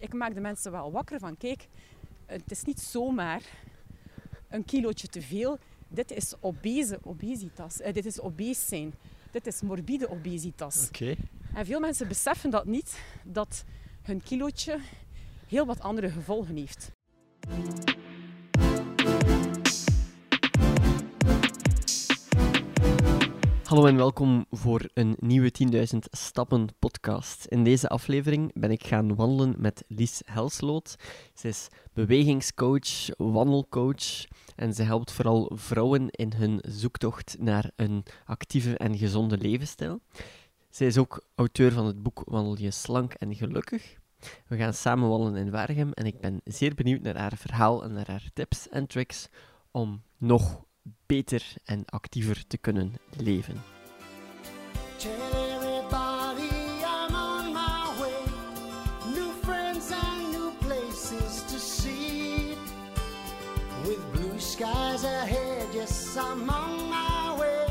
ik maak de mensen wel wakker van kijk, het is niet zomaar een kilootje te veel. Dit is obese obesitas. Eh, dit is obese zijn. Dit is morbide obesitas. Oké. En veel mensen beseffen dat niet, dat hun kilootje heel wat andere gevolgen heeft. Hallo en welkom voor een nieuwe 10.000 Stappen podcast. In deze aflevering ben ik gaan wandelen met Lies Helsloot. Ze is bewegingscoach, wandelcoach en ze helpt vooral vrouwen in hun zoektocht naar een actieve en gezonde levensstijl. Zij is ook auteur van het boek Wandel je slank en gelukkig. We gaan samen wandelen in Waregem en ik ben zeer benieuwd naar haar verhaal en naar haar tips en tricks om nog beter en actiever te kunnen leven. Tell everybody I'm on my way. New friends and new places to see. With blue skies ahead, yes, I'm on my way.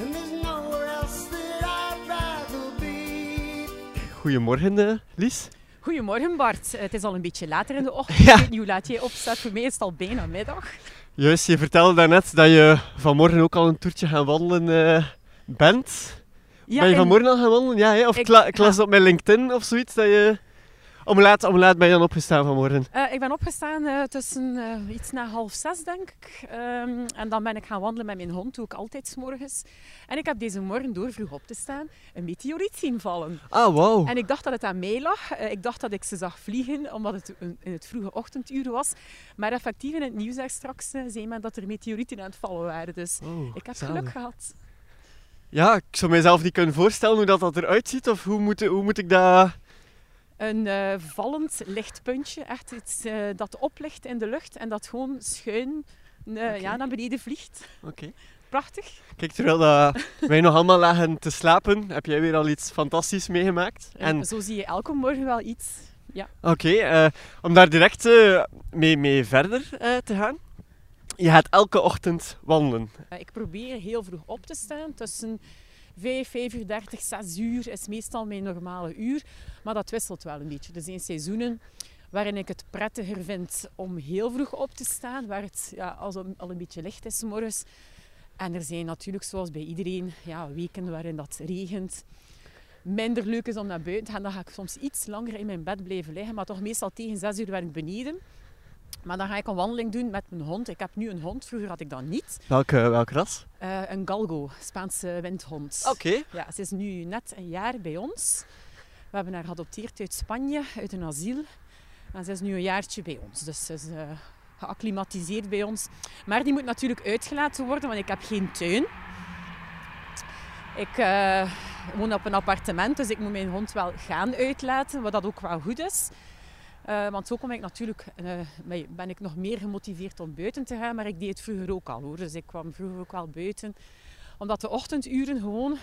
And there's nowhere else that I'd rather be. Goedemorgen, eh, Lies. Goedemorgen Bart. Het is al een beetje later in de ochtend. Ja. Ik weet niet hoe laat jij opstaat. Voor mij is het al bijna middag. Juist, je vertelde daarnet dat je vanmorgen ook al een toertje gaan wandelen eh, bent. Ja, ben je en- vanmorgen al gaan wandelen? Ja, hè? of Ik ik, la- ik las ga- op mijn LinkedIn of zoiets dat je... Om laat, om laat ben je dan opgestaan vanmorgen? Eh, ik ben opgestaan eh, tussen eh, iets na half zes, denk ik. Ehm, en dan ben ik gaan wandelen met mijn hond, doe ik altijd 's morgens. En ik heb deze morgen, door vroeg op te staan, een meteoriet zien vallen. Ah, wauw. En ik dacht dat het aan mij lag. Eh, ik dacht dat ik ze zag vliegen, omdat het een- in het vroege ochtenduur was. Maar effectief in het nieuws daar straks zei men dat er meteorieten aan het vallen waren. Dus Oh, ik heb zalig. geluk gehad. Ja, ik zou mezelf niet kunnen voorstellen hoe dat, dat eruit ziet. Of hoe moet, hoe moet ik dat... Een eh, vallend lichtpuntje, echt iets eh, dat oplicht in de lucht en dat gewoon schuin eh, ja, naar beneden vliegt. Oké. Prachtig. Kijk, terwijl wij nog allemaal lagen te slapen, heb jij weer al iets fantastisch meegemaakt. En zo zie je elke morgen wel iets. Ja. Oké, om daar direct mee, mee verder te gaan. Je gaat elke ochtend wandelen. Ik probeer heel vroeg op te staan. Tussen 5, 5 uur 30, 6 uur is meestal mijn normale uur. Maar dat wisselt wel een beetje. Er zijn seizoenen waarin ik het prettiger vind om heel vroeg op te staan. Waar het ja, het al een beetje licht is morgens. En er zijn natuurlijk, zoals bij iedereen, ja, weken waarin dat regent. Minder leuk is om naar buiten te gaan. Dan ga ik soms iets langer in mijn bed blijven liggen. Maar toch meestal tegen 6 uur ben ik beneden. Maar dan ga ik een wandeling doen met mijn hond. Ik heb nu een hond. Vroeger had ik dat niet. Welke, welk ras? Eh, een galgo, Spaanse windhond. Oké. Ja, ze is nu net een jaar bij ons. We hebben haar geadopteerd uit Spanje, uit een asiel. En ze is nu een jaartje bij ons. Dus ze is eh, geacclimatiseerd bij ons. Maar die moet natuurlijk uitgelaten worden, want ik heb geen tuin. Ik eh, woon op een appartement, dus ik moet mijn hond wel gaan uitlaten, wat dat ook wel goed is. Eh, want zo kom ik natuurlijk, eh, ben ik nog meer gemotiveerd om buiten te gaan. Maar ik deed het vroeger ook al hoor. Dus ik kwam vroeger ook wel buiten. Omdat de ochtenduren gewoon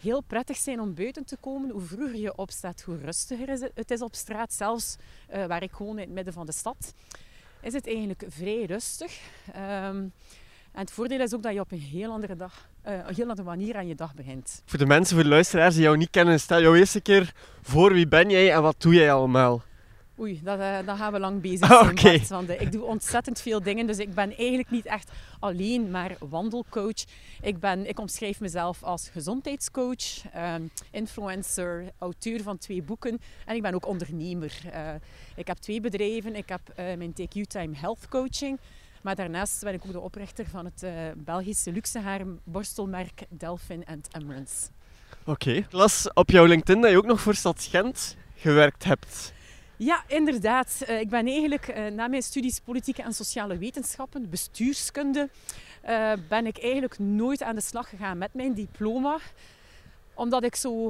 heel prettig zijn om buiten te komen. Hoe vroeger je opstaat, hoe rustiger is het, is op straat. Zelfs eh, waar ik woon in het midden van de stad, is het eigenlijk vrij rustig. Ehm, en het voordeel is ook dat je op een heel andere, dag, eh, een heel andere manier aan je dag begint. Voor de mensen, voor de luisteraars die jou niet kennen, stel jou eerst een keer voor wie ben jij en wat doe jij allemaal? Oei, dat, eh, dan gaan we lang bezig zijn, oké. Bart, want eh, ik doe ontzettend veel dingen. Dus ik ben eigenlijk niet echt alleen maar wandelcoach. Ik, ben, ik omschrijf mezelf als gezondheidscoach, ehm, influencer, auteur van twee boeken. En ik ben ook ondernemer. Eh, ik heb twee bedrijven. Ik heb mijn Take You Time Health Coaching. Maar daarnaast ben ik ook de oprichter van het Belgische luxe haarborstelmerk Delphin Emerance. Oké. Ik las op jouw LinkedIn dat je ook nog voor Stad Gent gewerkt hebt. Ja, inderdaad. Eh, ik ben eigenlijk eh, na mijn studies politieke en sociale wetenschappen, bestuurskunde, eh, ben ik eigenlijk nooit aan de slag gegaan met mijn diploma. Omdat ik zo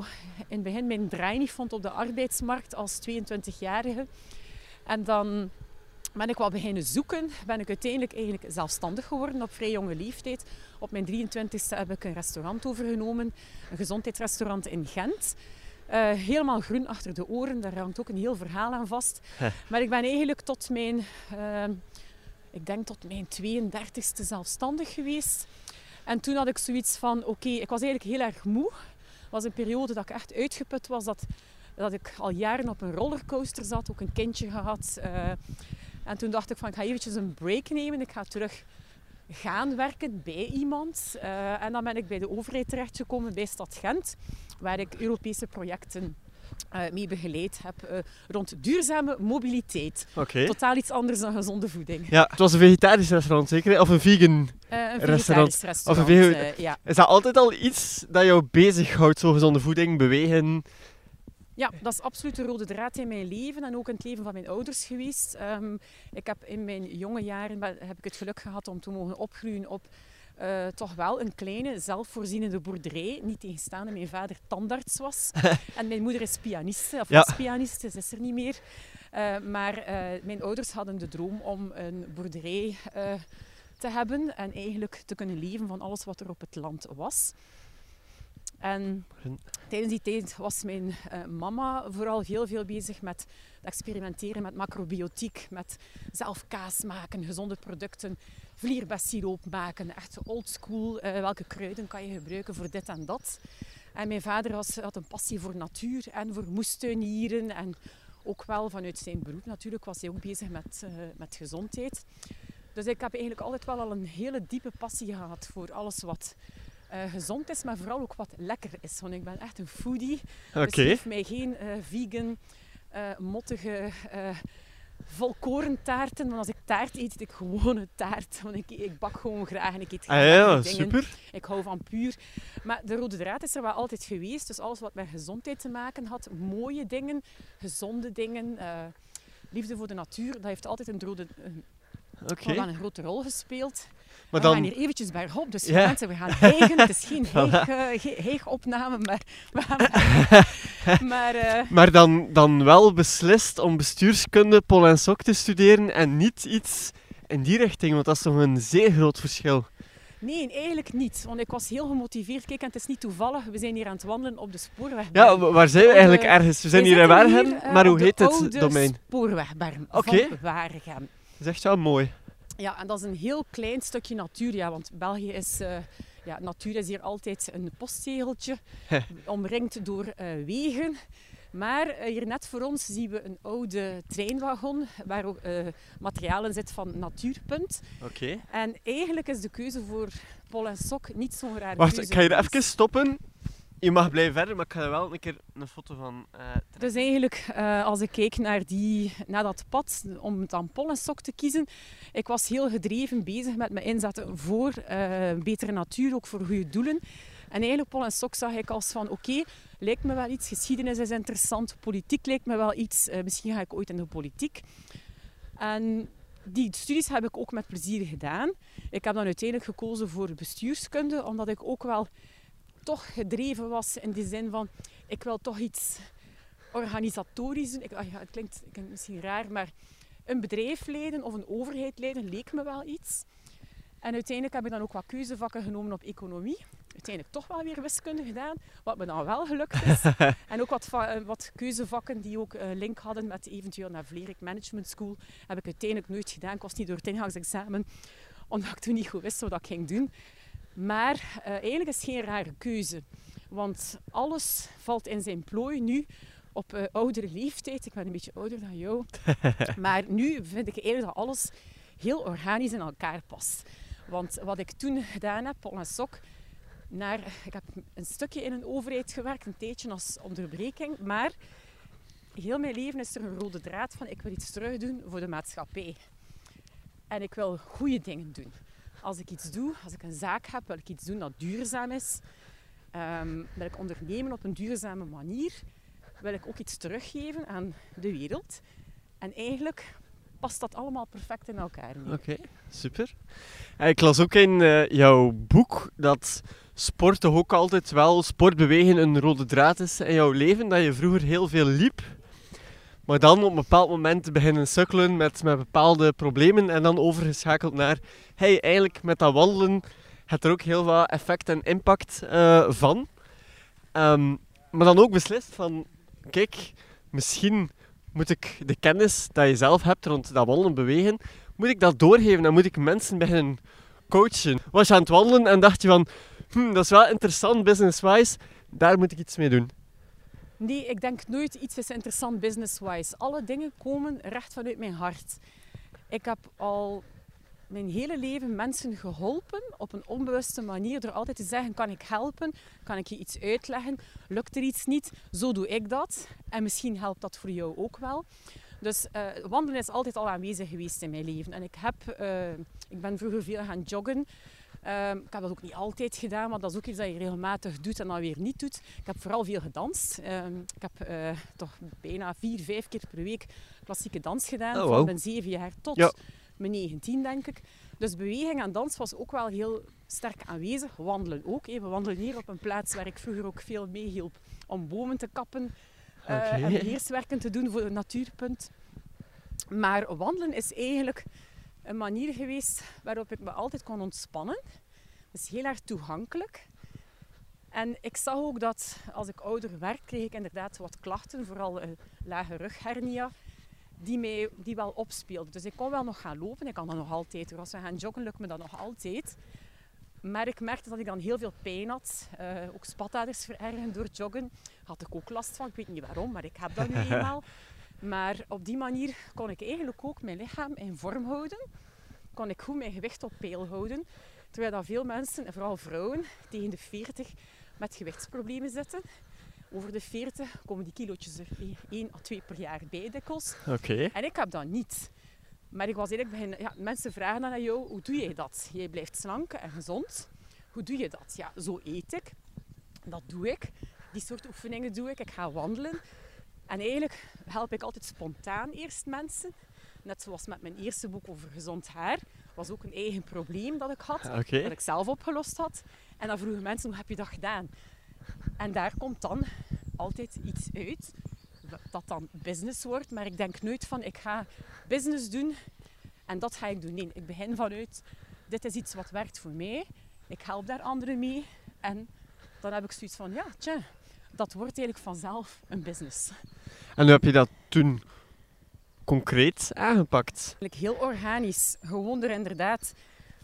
in het begin mijn draai niet vond op de arbeidsmarkt als 22-jarige. En dan ben ik wat beginnen zoeken. Ben ik uiteindelijk eigenlijk zelfstandig geworden op vrij jonge leeftijd. Op mijn 23e heb ik een restaurant overgenomen, een gezondheidsrestaurant in Gent. Eh, helemaal groen achter de oren, daar hangt ook een heel verhaal aan vast. Maar ik ben eigenlijk tot mijn, eh, ik denk tot mijn 32e zelfstandig geweest. En toen had ik zoiets van, oké, ik was eigenlijk heel erg moe. Het was een periode dat ik echt uitgeput was, dat, dat ik al jaren op een rollercoaster zat, ook een kindje gehad. eh, en toen dacht ik van, ik ga eventjes een break nemen. Ik ga terug gaan werken bij iemand. Eh, en dan ben ik bij de overheid terechtgekomen, bij Stad Gent, waar ik Europese projecten eh, mee begeleid heb eh, rond duurzame mobiliteit. Oké. Totaal iets anders dan gezonde voeding. Ja, het was een vegetarisch restaurant zeker? Of een vegan? Een Restaurant. Of een eh, ja. Is dat altijd al iets dat jou bezighoudt? Zo gezonde voeding, bewegen? Ja, dat is absoluut de rode draad in mijn leven en ook in het leven van mijn ouders geweest. Ehm, ik heb in mijn jonge jaren heb ik het geluk gehad om te mogen opgroeien op eh, toch wel een kleine, zelfvoorzienende boerderij. Niet tegenstaande mijn vader tandarts was. en mijn moeder is pianiste, of Ja. was pianiste, ze is er niet meer. Eh, maar eh, mijn ouders hadden de droom om een boerderij te hebben en eigenlijk te kunnen leven van alles wat er op het land was. En tijdens die tijd was mijn eh, mama vooral heel veel bezig met experimenteren met macrobiotiek, met zelf kaas maken, gezonde producten, vlierbessiroop maken, echt oldschool. eh welke kruiden kan je gebruiken voor dit en dat? En mijn vader was, had een passie voor natuur en voor moestuinieren en ook wel vanuit zijn beroep natuurlijk was hij ook bezig met, eh, met gezondheid. Dus ik heb eigenlijk altijd wel al een hele diepe passie gehad voor alles wat eh, gezond is, maar vooral ook wat lekker is. Want ik ben echt een foodie. Oké. Dus geef mij geen eh, vegan, eh, mottige, volkorentaarten. Want als ik taart eet, eet ik gewone taart. Want ik, ik bak gewoon graag en ik eet Ah graag ja, lekkere dingen. super. Ik hou van puur. Maar de rode draad is er wel altijd geweest. Dus alles wat met gezondheid te maken had, mooie dingen, gezonde dingen, liefde voor de natuur, dat heeft altijd een, rode, een grote rol gespeeld. Maar we gaan dan... hier eventjes bergop, dus Ja. mensen, we gaan hijgen. Het is geen heeg, eh, heegopname, maar maar eh, Maar dan, dan wel beslist om bestuurskunde, pol en sok te studeren en niet iets in die richting, want dat is toch een zeer groot verschil. nee, eigenlijk niet. Want ik was heel gemotiveerd. Kijk, en het is niet toevallig, we zijn hier aan het wandelen op de spoorweg. Ja, wa- waar zijn we eigenlijk ergens? We zijn hier in Waregem, eh, maar hoe de heet het domein? spoorwegberm Oké. van Waregem. Dat is echt wel mooi. Ja, en dat is een heel klein stukje natuur, ja, want België is... eh, ja, natuur is hier altijd een postzegeltje, omringd door eh, wegen. Maar eh, hier net voor ons zien we een oude treinwagon, waar ook materiaal in zit van Natuurpunt. Oké. En eigenlijk is de keuze voor Pol en Sok niet zo'n rare Wacht, keuze. hier geweest. even stoppen. Je mag blijven verder, maar ik ga er wel een keer een foto van trekken. Dus eigenlijk, eh, als ik keek naar, die, naar dat pad, om dan Pol en Sok te kiezen, ik was heel gedreven bezig met me inzetten voor eh, betere natuur, ook voor goede doelen. En eigenlijk Pol en Sok zag ik als van, oké, lijkt me wel iets, geschiedenis is interessant, politiek lijkt me wel iets, misschien ga ik ooit in de politiek. En die studies heb ik ook met plezier gedaan. Ik heb dan uiteindelijk gekozen voor bestuurskunde, omdat ik ook wel toch gedreven was in die zin van, ik wil toch iets organisatorisch doen. Ik, ah ja, het klinkt, klinkt misschien raar, maar een bedrijf leiden of een overheid leiden leek me wel iets. En uiteindelijk heb ik dan ook wat keuzevakken genomen op economie. Uiteindelijk toch wel weer wiskunde gedaan, wat me dan wel gelukt is. en ook wat, eh, wat keuzevakken die ook eh, link hadden met eventueel naar Vlerik Management School, heb ik uiteindelijk nooit gedaan. Ik was niet door het ingangsexamen, omdat ik toen niet goed wist wat ik ging doen. Maar eh, eigenlijk is het geen rare keuze. Want alles valt in zijn plooi nu op eh, oudere leeftijd. Ik ben een beetje ouder dan jou. maar nu vind ik eigenlijk dat alles heel organisch in elkaar past. Want wat ik toen gedaan heb, Pol en Sok, naar, ik heb een stukje in een overheid gewerkt, een tijdje als onderbreking. Maar heel mijn leven is er een rode draad van, ik wil iets terug doen voor de maatschappij. En ik wil goede dingen doen. Als ik iets doe, als ik een zaak heb, wil ik iets doen dat duurzaam is. Ehm, wil ik ondernemen op een duurzame manier. Wil ik ook iets teruggeven aan de wereld. En eigenlijk past dat allemaal perfect in elkaar. Oké, super. En ik las ook in eh, jouw boek dat sport toch ook altijd wel, sportbewegen een rode draad is in jouw leven. Dat je vroeger heel veel liep, maar dan op een bepaald moment beginnen sukkelen met, met bepaalde problemen en dan overgeschakeld naar, hey, eigenlijk met dat wandelen heeft er ook heel veel effect en impact eh, van. Ehm, maar dan ook beslist van, kijk, misschien moet ik de kennis dat je zelf hebt rond dat wandelen bewegen, moet ik dat doorgeven en moet ik mensen beginnen coachen. Was je aan het wandelen en dacht je van, hm, dat is wel interessant business-wise, daar moet ik iets mee doen. Nee, ik denk nooit iets is interessant business-wise. Alle dingen komen recht vanuit mijn hart. Ik heb al mijn hele leven mensen geholpen op een onbewuste manier door altijd te zeggen: kan ik helpen? Kan ik je iets uitleggen? Lukt er iets niet? Zo doe ik dat. En misschien helpt dat voor jou ook wel. Dus eh, wandelen is altijd al aanwezig geweest in mijn leven. En ik, heb, eh, ik ben vroeger veel gaan joggen. Ehm, ik heb dat ook niet altijd gedaan, maar dat is ook iets dat je regelmatig doet en dan weer niet doet. Ik heb vooral veel gedanst. Ehm, ik heb eh, toch bijna vier, vijf keer per week klassieke dans gedaan. Oh, Van mijn zeven jaar tot Ja. mijn 19, denk ik. Dus beweging en dans was ook wel heel sterk aanwezig. Wandelen ook. We wandelen hier op een plaats waar ik vroeger ook veel meehielp om bomen te kappen. eh, Oké. en beheerswerken te doen voor het natuurpunt. Maar wandelen is eigenlijk een manier geweest waarop ik me altijd kon ontspannen. Is heel erg toegankelijk. En ik zag ook dat als ik ouder werd, kreeg ik inderdaad wat klachten, vooral een lage rughernia, die, mij, die wel opspeelden. Dus ik kon wel nog gaan lopen, ik kan dat nog altijd. Als we gaan joggen, lukt me dat nog altijd. Maar ik merkte dat ik dan heel veel pijn had. eh, ook spataders verergen door joggen. Had ik ook last van. Ik weet niet waarom, maar ik heb dat nu eenmaal. Maar op die manier kon ik eigenlijk ook mijn lichaam in vorm houden. Kon ik goed mijn gewicht op peil houden. Terwijl dat veel mensen, en vooral vrouwen, tegen de 40 met gewichtsproblemen zitten. Over de 40 komen die kilootjes er 1 à 2 per jaar bij dikwijls. Oké. En ik heb dat niet. Maar ik was eigenlijk beginnen... Ja, mensen vragen dan aan jou, hoe doe je dat? Jij blijft slank en gezond. Hoe doe je dat? Ja, zo eet ik. Dat doe ik. Die soort oefeningen doe ik. Ik ga wandelen. En eigenlijk help ik altijd spontaan eerst mensen. Net zoals met mijn eerste boek over gezond haar. was ook een eigen probleem dat ik had. Dat ik zelf opgelost had. En dan vroegen mensen, hoe heb je dat gedaan? En daar komt dan altijd iets uit dat dan business wordt. Maar ik denk nooit van, ik ga business doen en dat ga ik doen. Nee, ik begin vanuit, dit is iets wat werkt voor mij. Ik help daar anderen mee. En dan heb ik zoiets van, ja, tja, dat wordt eigenlijk vanzelf een business. En hoe heb je dat toen concreet aangepakt? Eigenlijk heel organisch. Gewoon door inderdaad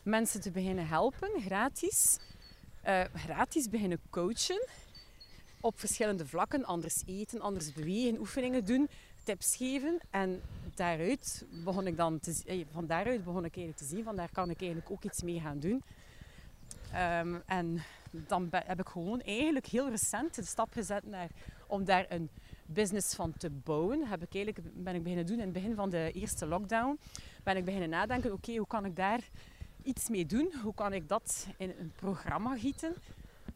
mensen te beginnen helpen, gratis. Eh, gratis beginnen coachen. Op verschillende vlakken. Anders eten, anders bewegen, oefeningen doen, tips geven. En daaruit begon ik dan te, eh, van daaruit begon ik eigenlijk te zien, van daar kan ik eigenlijk ook iets mee gaan doen. Ehm, en dan heb ik gewoon eigenlijk heel recent de stap gezet naar, om daar een business van te bouwen. Heb ik eigenlijk, ben ik beginnen doen in het begin van de eerste lockdown. Ben ik beginnen nadenken, oké, hoe kan ik daar iets mee doen? Hoe kan ik dat in een programma gieten?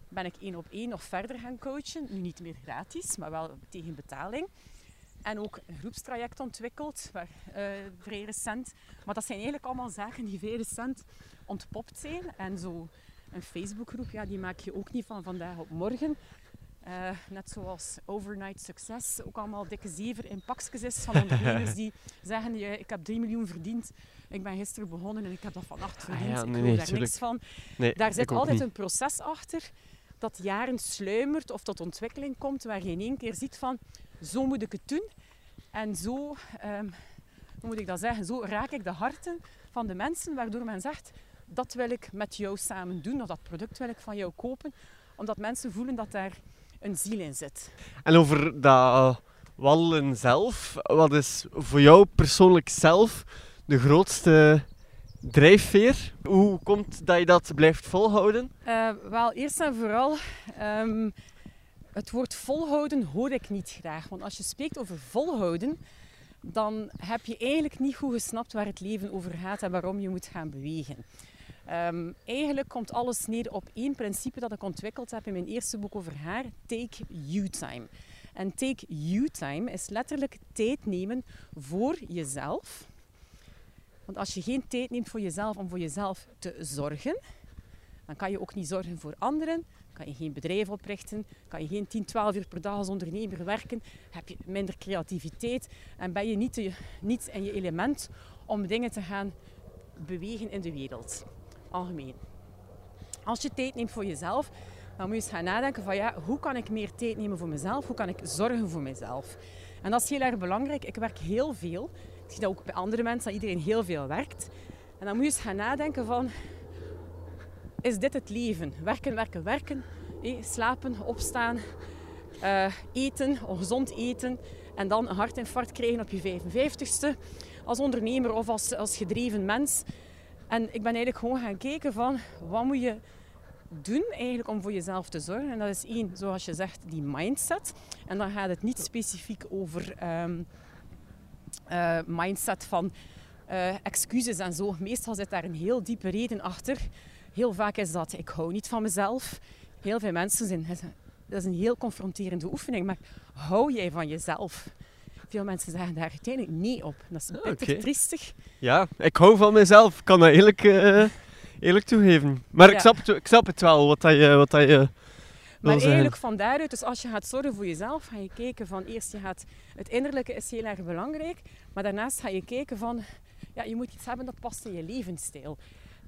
Ben ik één op één nog verder gaan coachen. Nu niet meer gratis, maar wel tegen betaling. En ook een groepstraject ontwikkeld, waar, eh, vrij recent. Maar dat zijn eigenlijk allemaal zaken die vrij recent ontpopt zijn. En zo een Facebookgroep, ja, die maak je ook niet van vandaag op morgen. Eh, net zoals Overnight Success, ook allemaal dikke zever in pakjes is van ondernemers die zeggen, "Ja, ik heb 3 miljoen verdiend, ik ben gisteren begonnen en ik heb dat vannacht verdiend, ja, ik nee, daar tuurlijk. niks van. Nee, Daar zit altijd niet. een proces achter dat jaren sluimert of tot ontwikkeling komt, waar je in één keer ziet van, zo moet ik het doen. En zo, ehm, hoe moet ik dat zeggen, zo raak ik de harten van de mensen, waardoor men zegt, dat wil ik met jou samen doen, of dat product wil ik van jou kopen, omdat mensen voelen dat daar een ziel in zit. En over dat wandelen zelf, wat is voor jou persoonlijk zelf de grootste drijfveer? Hoe komt dat je dat blijft volhouden? Eh, wel, eerst en vooral, ehm, het woord volhouden hoor ik niet graag. Want als je spreekt over volhouden, dan heb je eigenlijk niet goed gesnapt waar het leven over gaat en waarom je moet gaan bewegen. Ehm, eigenlijk komt alles neer op één principe dat ik ontwikkeld heb in mijn eerste boek over haar, Take You Time. En Take You Time is letterlijk tijd nemen voor jezelf. Want als je geen tijd neemt voor jezelf om voor jezelf te zorgen, dan kan je ook niet zorgen voor anderen. Kan je geen bedrijf oprichten. Kan je geen 10, 12 uur per dag als ondernemer werken. Heb je minder creativiteit. En ben je niet, niet in je element om dingen te gaan bewegen in de wereld. Algemeen. Als je tijd neemt voor jezelf, dan moet je eens gaan nadenken van ja, hoe kan ik meer tijd nemen voor mezelf? Hoe kan ik zorgen voor mezelf? En dat is heel erg belangrijk. Ik werk heel veel. Ik zie dat ook bij andere mensen, dat iedereen heel veel werkt. En dan moet je eens gaan nadenken van, is dit het leven? Werken, werken, werken. Slapen, opstaan, eh, eten, ongezond eten en dan een hartinfarct krijgen op je 55ste als ondernemer of als, als gedreven mens. En ik ben eigenlijk gewoon gaan kijken van wat moet je doen eigenlijk om voor jezelf te zorgen. En dat is één, zoals je zegt, die mindset. En dan gaat het niet specifiek over ehm, eh, mindset van eh, excuses en zo. Meestal zit daar een heel diepe reden achter. Heel vaak is dat ik hou niet van mezelf. Heel veel mensen zijn, dat is een heel confronterende oefening, maar hou jij van jezelf? Veel mensen zeggen daar uiteindelijk nee op. Dat is Ah, bitter oké. triestig. Ja, ik hou van mezelf. Ik kan dat eerlijk, eh, eerlijk toegeven. Maar ik, snap het, ik snap het wel, wat, dat je, wat dat je Maar eigenlijk van daaruit, dus als je gaat zorgen voor jezelf, ga je kijken van eerst, je gaat, het innerlijke is heel erg belangrijk, maar daarnaast ga je kijken van, ja, je moet iets hebben dat past in je levensstijl.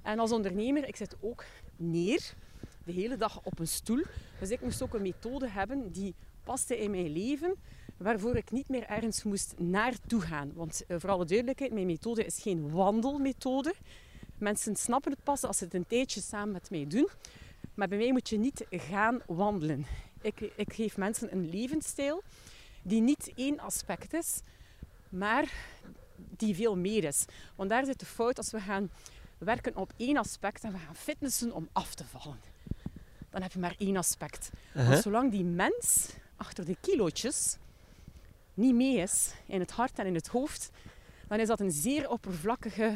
En als ondernemer, ik zit ook neer, de hele dag op een stoel, dus ik moest ook een methode hebben die paste in mijn leven, waarvoor ik niet meer ergens moest naartoe gaan. Want eh, voor alle duidelijkheid, mijn methode is geen wandelmethode. Mensen snappen het pas als ze het een tijdje samen met mij doen. Maar bij mij moet je niet gaan wandelen. Ik, ik geef mensen een levensstijl die niet één aspect is, maar die veel meer is. Want daar zit de fout als we gaan werken op één aspect en we gaan fitnessen om af te vallen. Dan heb je maar één aspect. Want zolang die mens achter de kilootjes niet mee is in het hart en in het hoofd, dan is dat een zeer oppervlakkige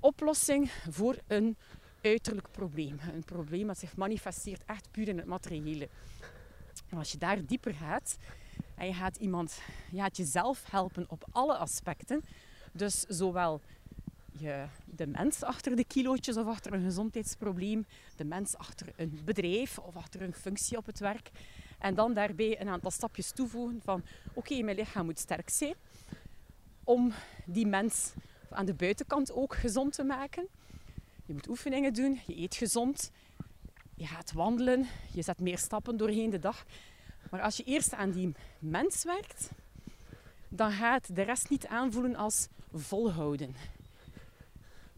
oplossing voor een uiterlijk probleem. Een probleem dat zich manifesteert echt puur in het materiële. En als je daar dieper gaat en je gaat iemand, je gaat jezelf helpen op alle aspecten, dus zowel je, de mens achter de kilootjes of achter een gezondheidsprobleem, de mens achter een bedrijf of achter een functie op het werk, en dan daarbij een aantal stapjes toevoegen van oké, mijn lichaam moet sterk zijn om die mens aan de buitenkant ook gezond te maken. Je moet oefeningen doen, je eet gezond, je gaat wandelen, je zet meer stappen doorheen de dag. Maar als je eerst aan die mens werkt, dan gaat de rest niet aanvoelen als volhouden.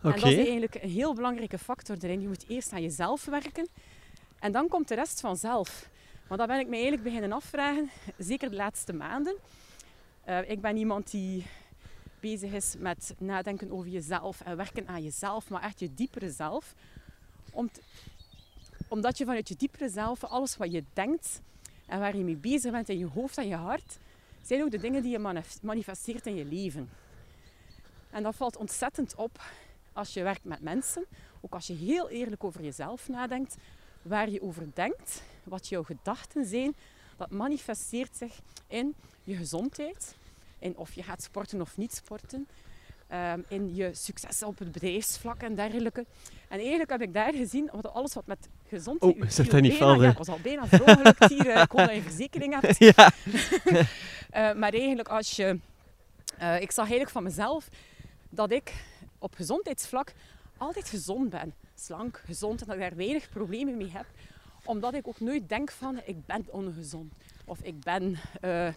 En dat is eigenlijk een heel belangrijke factor erin. Je moet eerst aan jezelf werken en dan komt de rest vanzelf. Want dat ben ik me eigenlijk beginnen afvragen, zeker de laatste maanden. Eh, ik ben iemand die bezig is met nadenken over jezelf en werken aan jezelf, maar echt je diepere zelf. Om omdat je vanuit je diepere zelf, alles wat je denkt en waar je mee bezig bent in je hoofd en je hart, zijn ook de dingen die je manif- manifesteert in je leven. En dat valt ontzettend op als je werkt met mensen, ook als je heel eerlijk over jezelf nadenkt, waar je over denkt, wat jouw gedachten zijn, dat manifesteert zich in je gezondheid, in of je gaat sporten of niet sporten, ehm, in je succes op het bedrijfsvlak en dergelijke. En eigenlijk heb ik daar gezien, wat alles wat met gezondheid... Oh, u zeg viel dat niet hè. Ja, ik was al bijna verongelukt hier. eh, Ik hoop dat je verzekering hebt. ja. Eh, maar eigenlijk als je... eh, ik zag eigenlijk van mezelf dat ik op gezondheidsvlak altijd gezond ben. Slank, gezond en dat ik daar weinig problemen mee heb. Omdat ik ook nooit denk van ik ben ongezond. Of ik ben, eh,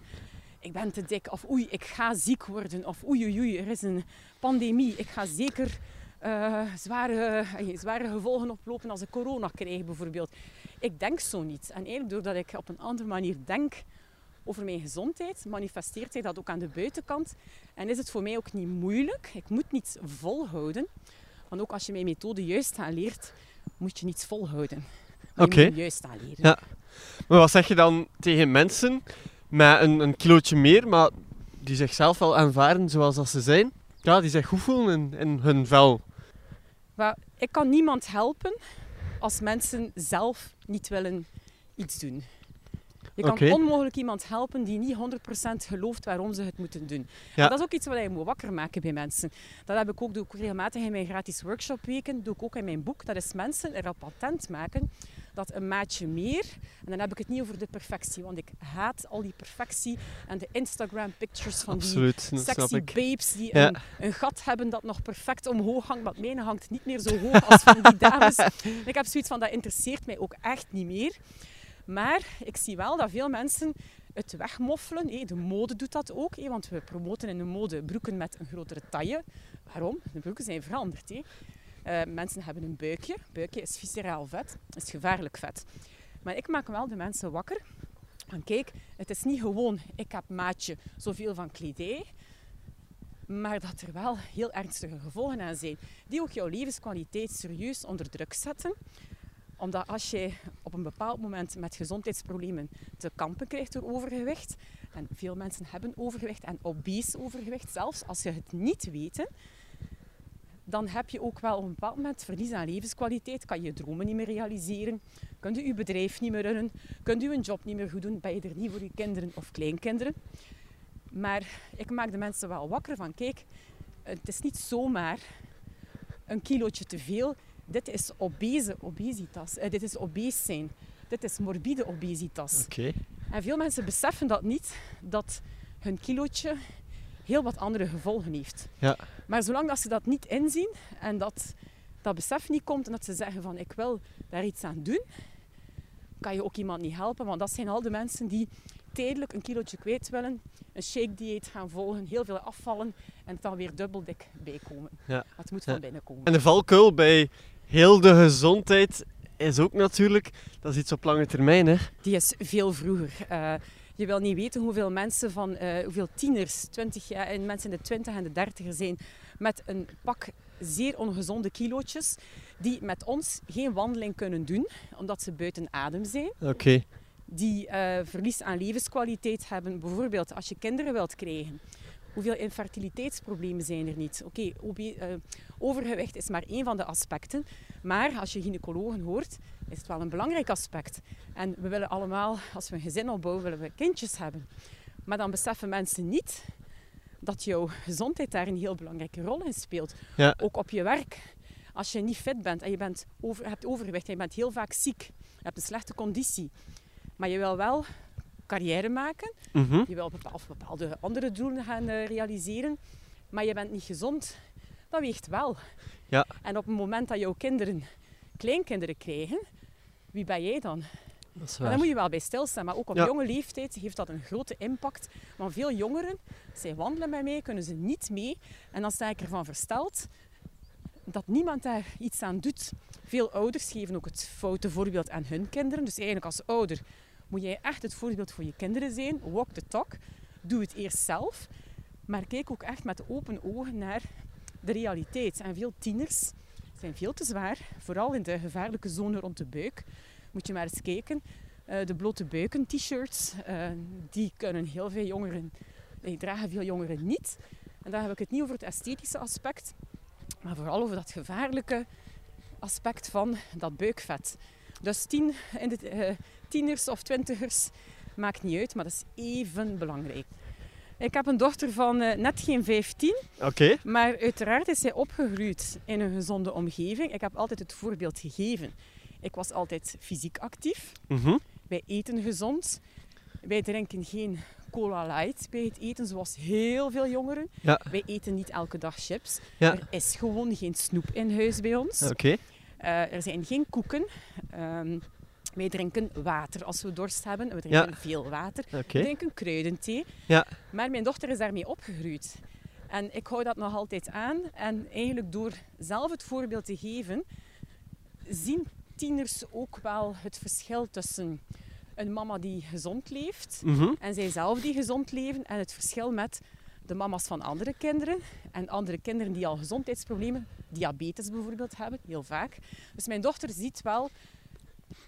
ik ben te dik. Of oei, ik ga ziek worden. Of oei, oei, oei, er is een pandemie. Ik ga zeker eh, zware, eh, zware gevolgen oplopen als ik corona krijg bijvoorbeeld. Ik denk zo niet. En eigenlijk doordat ik op een andere manier denk over mijn gezondheid, manifesteert zich dat ook aan de buitenkant. En is het voor mij ook niet moeilijk. Ik moet niets volhouden. Want ook als je mijn methode juist aanleert, moet je niets volhouden. Oké. je moet hem juist aanleren. Ja. Maar wat zeg je dan tegen mensen met een, een kilootje meer, maar die zichzelf wel aanvaarden zoals dat ze zijn? Ja, die zich goed voelen in, in hun vel. Ik kan niemand helpen als mensen zelf niet willen iets doen. Je kan onmogelijk iemand helpen die niet 100% gelooft waarom ze het moeten doen. Ja. En dat is ook iets wat je moet wakker maken bij mensen. Dat heb ik ook, doe ik regelmatig in mijn gratis workshopweken. doe ik ook in mijn boek. Dat is mensen er op patent maken dat een maatje meer, en dan heb ik het niet over de perfectie, want ik haat al die perfectie en de Instagram pictures van die Absoluut, sexy babes die Ja. een, een gat hebben dat nog perfect omhoog hangt, maar mijne hangt niet meer zo hoog als van die dames. ik heb zoiets van, dat interesseert mij ook echt niet meer. Maar ik zie wel dat veel mensen het wegmoffelen. De mode doet dat ook, want we promoten in de mode broeken met een grotere taille. Waarom? De broeken zijn veranderd. Eh, mensen hebben een buikje. Buikje is visceraal vet, is gevaarlijk vet. Maar ik maak wel de mensen wakker Van kijk, het is niet gewoon ik heb maatje zoveel van kledij, maar dat er wel heel ernstige gevolgen aan zijn, die ook jouw levenskwaliteit serieus onder druk zetten omdat als je op een bepaald moment met gezondheidsproblemen te kampen krijgt door overgewicht, en veel mensen hebben overgewicht en obese overgewicht, zelfs als ze het niet weten, dan heb je ook wel op een bepaald moment verlies aan levenskwaliteit. Kan je je dromen niet meer realiseren, kunt u je bedrijf niet meer runnen, kunt u een job niet meer goed doen, ben je er niet voor je kinderen of kleinkinderen. Maar ik maak de mensen wel wakker van, kijk, het is niet zomaar een kilootje te veel. Dit is obese obesitas. Eh, dit is obese zijn. Dit is morbide obesitas. Oké. En veel mensen beseffen dat niet, dat hun kilootje heel wat andere gevolgen heeft. Ja. Maar zolang dat ze dat niet inzien en dat dat besef niet komt en dat ze zeggen van ik wil daar iets aan doen, kan je ook iemand niet helpen. Want dat zijn al de mensen die tijdelijk een kilootje kwijt willen, een shake dieet gaan volgen, heel veel afvallen en het dan weer dubbel dik bijkomen. Ja. Het moet van binnen komen. En de valkuil bij heel de gezondheid is ook natuurlijk, dat is iets op lange termijn. Hè? Die is veel vroeger. Eh, je wil niet weten hoeveel mensen van, eh, hoeveel tieners, 20 jaar, en mensen in de 20 en de 30 zijn, met een pak zeer ongezonde kilootjes, die met ons geen wandeling kunnen doen, omdat ze buiten adem zijn. Oké. Die eh, verlies aan levenskwaliteit hebben, bijvoorbeeld als je kinderen wilt krijgen. Hoeveel infertiliteitsproblemen zijn er niet? Oké, eh, overgewicht is maar één van de aspecten. Maar als je gynaecologen hoort, is het wel een belangrijk aspect. En we willen allemaal, als we een gezin opbouwen, willen we kindjes hebben. Maar dan beseffen mensen niet dat jouw gezondheid daar een heel belangrijke rol in speelt. Ja. Ook op je werk. Als je niet fit bent en je bent over, hebt overgewicht en je bent heel vaak ziek, je hebt een slechte conditie, maar je wil wel carrière maken, Mhm. je wil bepaal- of bepaalde andere doelen gaan eh, realiseren, maar je bent niet gezond, dat weegt wel. Ja. En op het moment dat jouw kinderen kleinkinderen krijgen, wie ben jij dan? Dat is En waar. daar moet je wel bij stilstaan. Maar ook op Ja. jonge leeftijd heeft dat een grote impact. Want veel jongeren, zij wandelen met mij, kunnen ze niet mee. En dan sta ik ervan versteld dat niemand daar iets aan doet. Veel ouders geven ook het foute voorbeeld aan hun kinderen. Dus eigenlijk als ouder moet jij echt het voorbeeld voor je kinderen zijn. Walk the talk. Doe het eerst zelf. Maar kijk ook echt met open ogen naar de realiteit. En veel tieners zijn veel te zwaar. Vooral in de gevaarlijke zone rond de buik. Moet je maar eens kijken. Eh, de blote buiken t-shirts, eh, die kunnen heel veel jongeren, die dragen veel jongeren niet. En dan heb ik het niet over het esthetische aspect, maar vooral over dat gevaarlijke aspect van dat buikvet. Dus tien, in de, eh, tieners of twintigers, maakt niet uit, maar dat is even belangrijk. Ik heb een dochter van eh, net geen 15, Oké. maar uiteraard is zij opgegroeid in een gezonde omgeving. Ik heb altijd het voorbeeld gegeven. Ik was altijd fysiek actief. Mhm. Wij eten gezond. Wij drinken geen cola light bij het eten, zoals heel veel jongeren. Ja. Wij eten niet elke dag chips. Ja. Er is gewoon geen snoep in huis bij ons. Oké. Eh, er zijn geen koeken. Ehm, wij drinken water als we dorst hebben. We drinken Ja. veel water. We drinken kruidenthee. Ja. Maar mijn dochter is daarmee opgegroeid. En ik hou dat nog altijd aan. En eigenlijk door zelf het voorbeeld te geven, zien tieners ook wel het verschil tussen een mama die gezond leeft Mhm. en zijzelf die gezond leven en het verschil met de mama's van andere kinderen en andere kinderen die al gezondheidsproblemen, diabetes bijvoorbeeld hebben, heel vaak. Dus mijn dochter ziet wel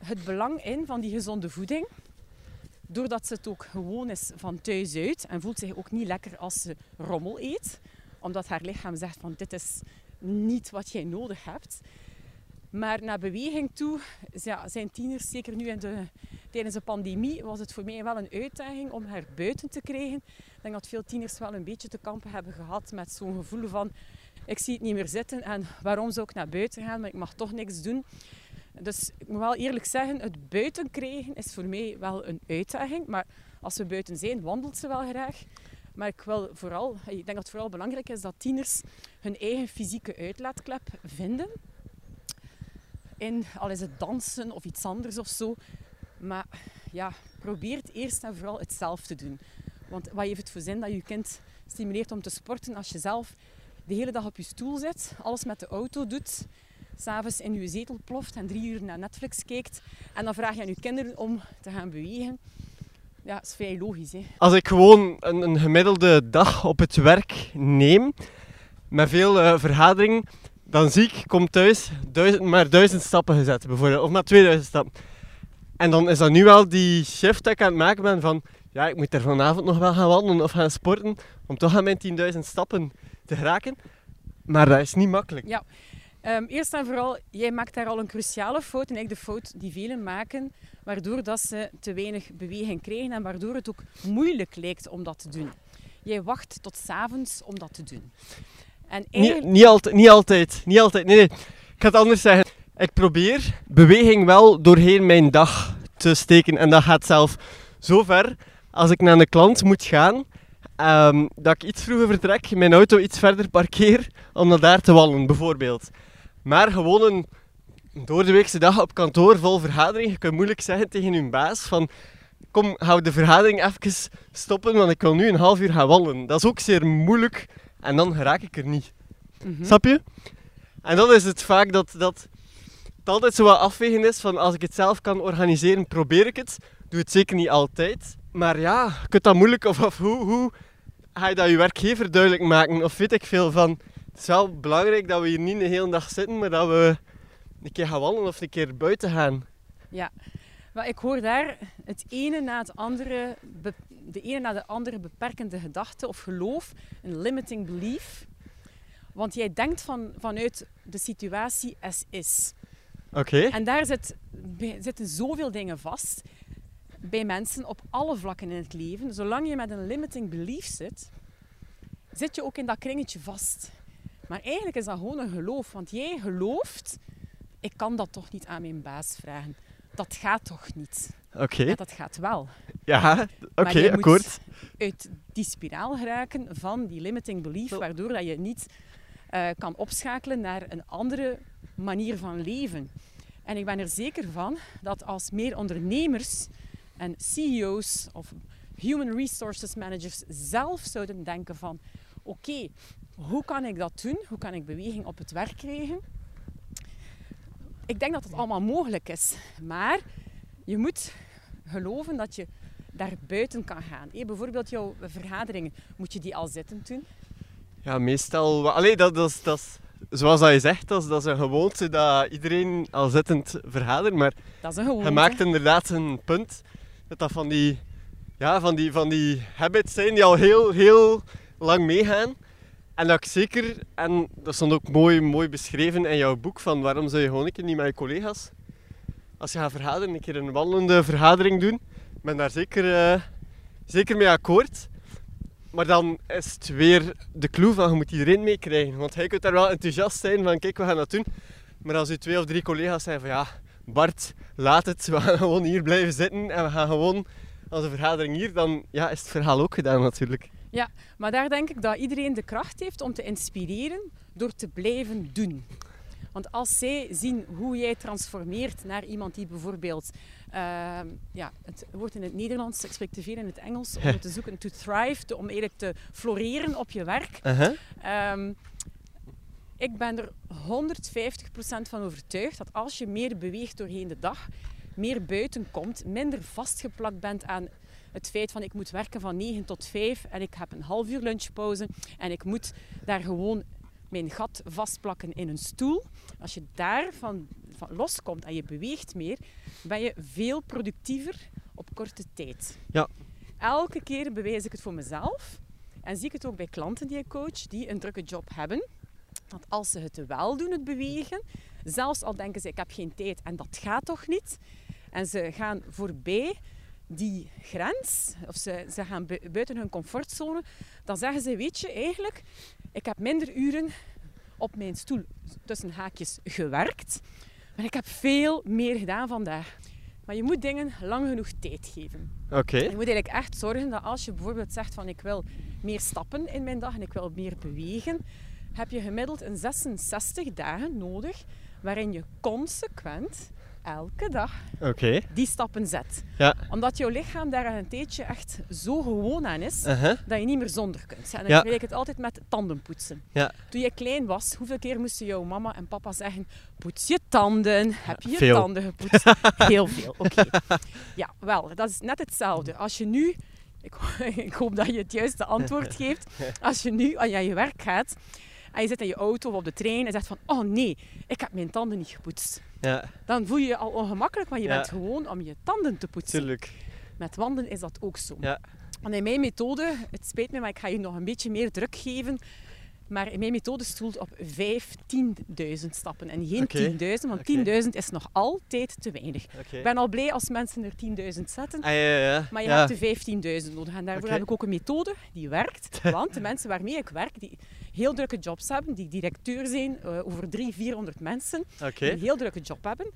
het belang in van die gezonde voeding, doordat ze het ook gewoon is van thuis uit en voelt zich ook niet lekker als ze rommel eet, omdat haar lichaam zegt van dit is niet wat jij nodig hebt. Maar naar beweging toe ja, zijn tieners, zeker nu in de, tijdens de pandemie, was het voor mij wel een uitdaging om haar buiten te krijgen. Ik denk dat veel tieners wel een beetje te kampen hebben gehad met zo'n gevoel van ik zie het niet meer zitten en waarom zou ik naar buiten gaan, maar ik mag toch niks doen. Dus ik moet wel eerlijk zeggen, het buiten krijgen is voor mij wel een uitdaging. Maar als we buiten zijn, wandelt ze wel graag. Maar ik, wil vooral, ik denk dat het vooral belangrijk is dat tieners hun eigen fysieke uitlaatklep vinden. In, al is het dansen of iets anders of zo. Maar ja, probeer het eerst en vooral het zelf te doen. Want wat heeft het voor zin dat je kind stimuleert om te sporten als je zelf de hele dag op je stoel zit, alles met de auto doet, s'avonds in je zetel ploft en drie uur naar Netflix kijkt en dan vraag je aan je kinderen om te gaan bewegen. Ja, dat is vrij logisch. Hè. Als ik gewoon een, een gemiddelde dag op het werk neem, met veel vergaderingen, dan zie ik, ik kom thuis, duizend, maar duizend stappen gezet bijvoorbeeld, of maar 2000 stappen. En dan is dat nu wel die shift dat ik aan het maken ben van, ja, ik moet er vanavond nog wel gaan wandelen of gaan sporten, om toch aan mijn 10.000 stappen te geraken. Maar dat is niet makkelijk. Ja. Ehm, eerst en vooral, jij maakt daar al een cruciale fout. En eigenlijk de fout die velen maken, waardoor dat ze te weinig beweging krijgen en waardoor het ook moeilijk lijkt om dat te doen. Jij wacht tot 's avonds om dat te doen. En Niet, eigenlijk, niet, altijd, niet altijd, niet altijd. Nee, nee. Ik ga het anders zeggen. Ik probeer beweging wel doorheen mijn dag te steken. En dat gaat zelf zo ver als ik naar een klant moet gaan, ehm, dat ik iets vroeger vertrek, mijn auto iets verder parkeer, om naar daar te wandelen, bijvoorbeeld. Maar gewoon een door de weekse dag op kantoor vol vergadering. Je kunt moeilijk zeggen tegen je baas van... Kom, we de vergadering even stoppen, want ik wil nu een half uur gaan wandelen. Dat is ook zeer moeilijk en dan raak ik er niet. Mhm. Snap je? En dan is het vaak dat, dat het altijd zo wat afwegen is van als ik het zelf kan organiseren, probeer ik het. Doe het zeker niet altijd. Maar ja, je kunt dat moeilijk, of, of hoe, hoe ga je dat je werkgever duidelijk maken? Of weet ik veel van, is wel belangrijk dat we hier niet de hele dag zitten, maar dat we een keer gaan wandelen of een keer buiten gaan. Maar ik hoor daar het ene na het andere, de ene na de andere beperkende gedachte of geloof, een limiting belief. Want jij denkt van, vanuit de situatie as is. Oké. En daar zit, zitten zoveel dingen vast bij mensen op alle vlakken in het leven. Zolang je met een limiting belief zit, zit je ook in dat kringetje vast. Maar eigenlijk is dat gewoon een geloof, want jij gelooft, ik kan dat toch niet aan mijn baas vragen. Dat gaat toch niet? Oké. Ja, dat gaat wel. Ja, oké, moet akkoord. uit die spiraal geraken van die limiting belief, waardoor dat je niet eh, kan opschakelen naar een andere manier van leven. En ik ben er zeker van dat als meer ondernemers en CEO's of human resources managers zelf zouden denken van oké, hoe kan ik dat doen? Hoe kan ik beweging op het werk krijgen? Ik denk dat het allemaal mogelijk is, maar je moet geloven dat je daar buiten kan gaan. Bijvoorbeeld jouw vergaderingen, moet je die al zitten doen? Ja, meestal... Allee, dat, dat is... Zoals dat je zegt, dat is, dat is een gewoonte dat iedereen al zittend vergadert, maar Dat is een gewoonte. Je maakt inderdaad een punt dat dat van die, ja, van die, van die habits zijn die al heel, heel lang meegaan. En dat ik zeker, en dat stond ook mooi, mooi beschreven in jouw boek, van waarom zou je gewoon een keer niet met je collega's, als je gaat vergaderen, een keer een wandelende vergadering doen. Ik ben daar zeker, eh, zeker mee akkoord. Maar dan is het weer de clue van je moet iedereen meekrijgen. Want hij kunt daar wel enthousiast zijn van kijk, we gaan dat doen. Maar als je twee of drie collega's zijn van ja, Bart, laat het. We gaan gewoon hier blijven zitten en we gaan gewoon een vergadering hier, dan ja, is het verhaal ook gedaan natuurlijk. Maar daar denk ik dat iedereen de kracht heeft om te inspireren door te blijven doen. Want als zij zien hoe jij transformeert naar iemand die bijvoorbeeld, ehm, ja, het woord in het Nederlands, ik spreek te veel in het Engels, om te zoeken, to thrive, te- om eigenlijk te floreren op je werk. Uh-huh. Ehm, ik ben er 150% van overtuigd dat als je meer beweegt doorheen de dag, meer buiten komt, minder vastgeplakt bent aan het feit van ik moet werken van 9 tot 5 en ik heb een half uur lunchpauze en ik moet daar gewoon mijn gat vastplakken in een stoel. Als je daarvan van loskomt en je beweegt meer, ben je veel productiever op korte tijd. Ja. Elke keer bewijs ik het voor mezelf en zie ik het ook bij klanten die ik coach, die een drukke job hebben. Dat als ze het wel doen, het bewegen, zelfs al denken ze ik heb geen tijd en dat gaat toch niet. En ze gaan voorbij die grens, of ze, ze gaan bu- buiten hun comfortzone, dan zeggen ze, weet je, eigenlijk, ik heb minder uren op mijn stoel tussen haakjes gewerkt, maar ik heb veel meer gedaan vandaag. Maar je moet dingen lang genoeg tijd geven. Oké. Je moet eigenlijk echt zorgen dat als je bijvoorbeeld zegt van ik wil meer stappen in mijn dag en ik wil meer bewegen, heb je gemiddeld een 66 dagen nodig waarin je consequent elke dag die stappen zet. Ja. Omdat jouw lichaam daar een tijdje echt zo gewoon aan is, Uh-huh. dat je niet meer zonder kunt. En dan vergelijk ik het altijd met tandenpoetsen. Ja. Toen je klein was, hoeveel keer moesten jouw mama en papa zeggen, poets je tanden. Heb je je Veel. tanden gepoetst? Heel veel, oké. Ja, wel, dat is net hetzelfde. Als je nu, ik, ik hoop dat je het juiste antwoord geeft, als je nu aan je werk gaat en je zit in je auto of op de trein en zegt van, oh nee, ik heb mijn tanden niet gepoetst. Ja, Dan voel je je al ongemakkelijk, want je Ja. bent gewoon om je tanden te poetsen. tuurlijk. Met wandelen is dat ook zo. Ja. En in mijn methode, het spijt me, maar ik ga je nog een beetje meer druk geven. Maar in mijn methode stoelt op 15.000 stappen en geen Oké. 10.000, want Oké. 10.000 is nog altijd te weinig. Ik ben al blij als mensen er 10.000 zetten, Ah, ja, ja, ja. maar je ja. hebt de 15.000 nodig. En daarvoor heb ik ook een methode die werkt. Want de mensen waarmee ik werk, die heel drukke jobs hebben, die directeur zijn eh, over 300, 400 mensen, die een heel drukke job hebben.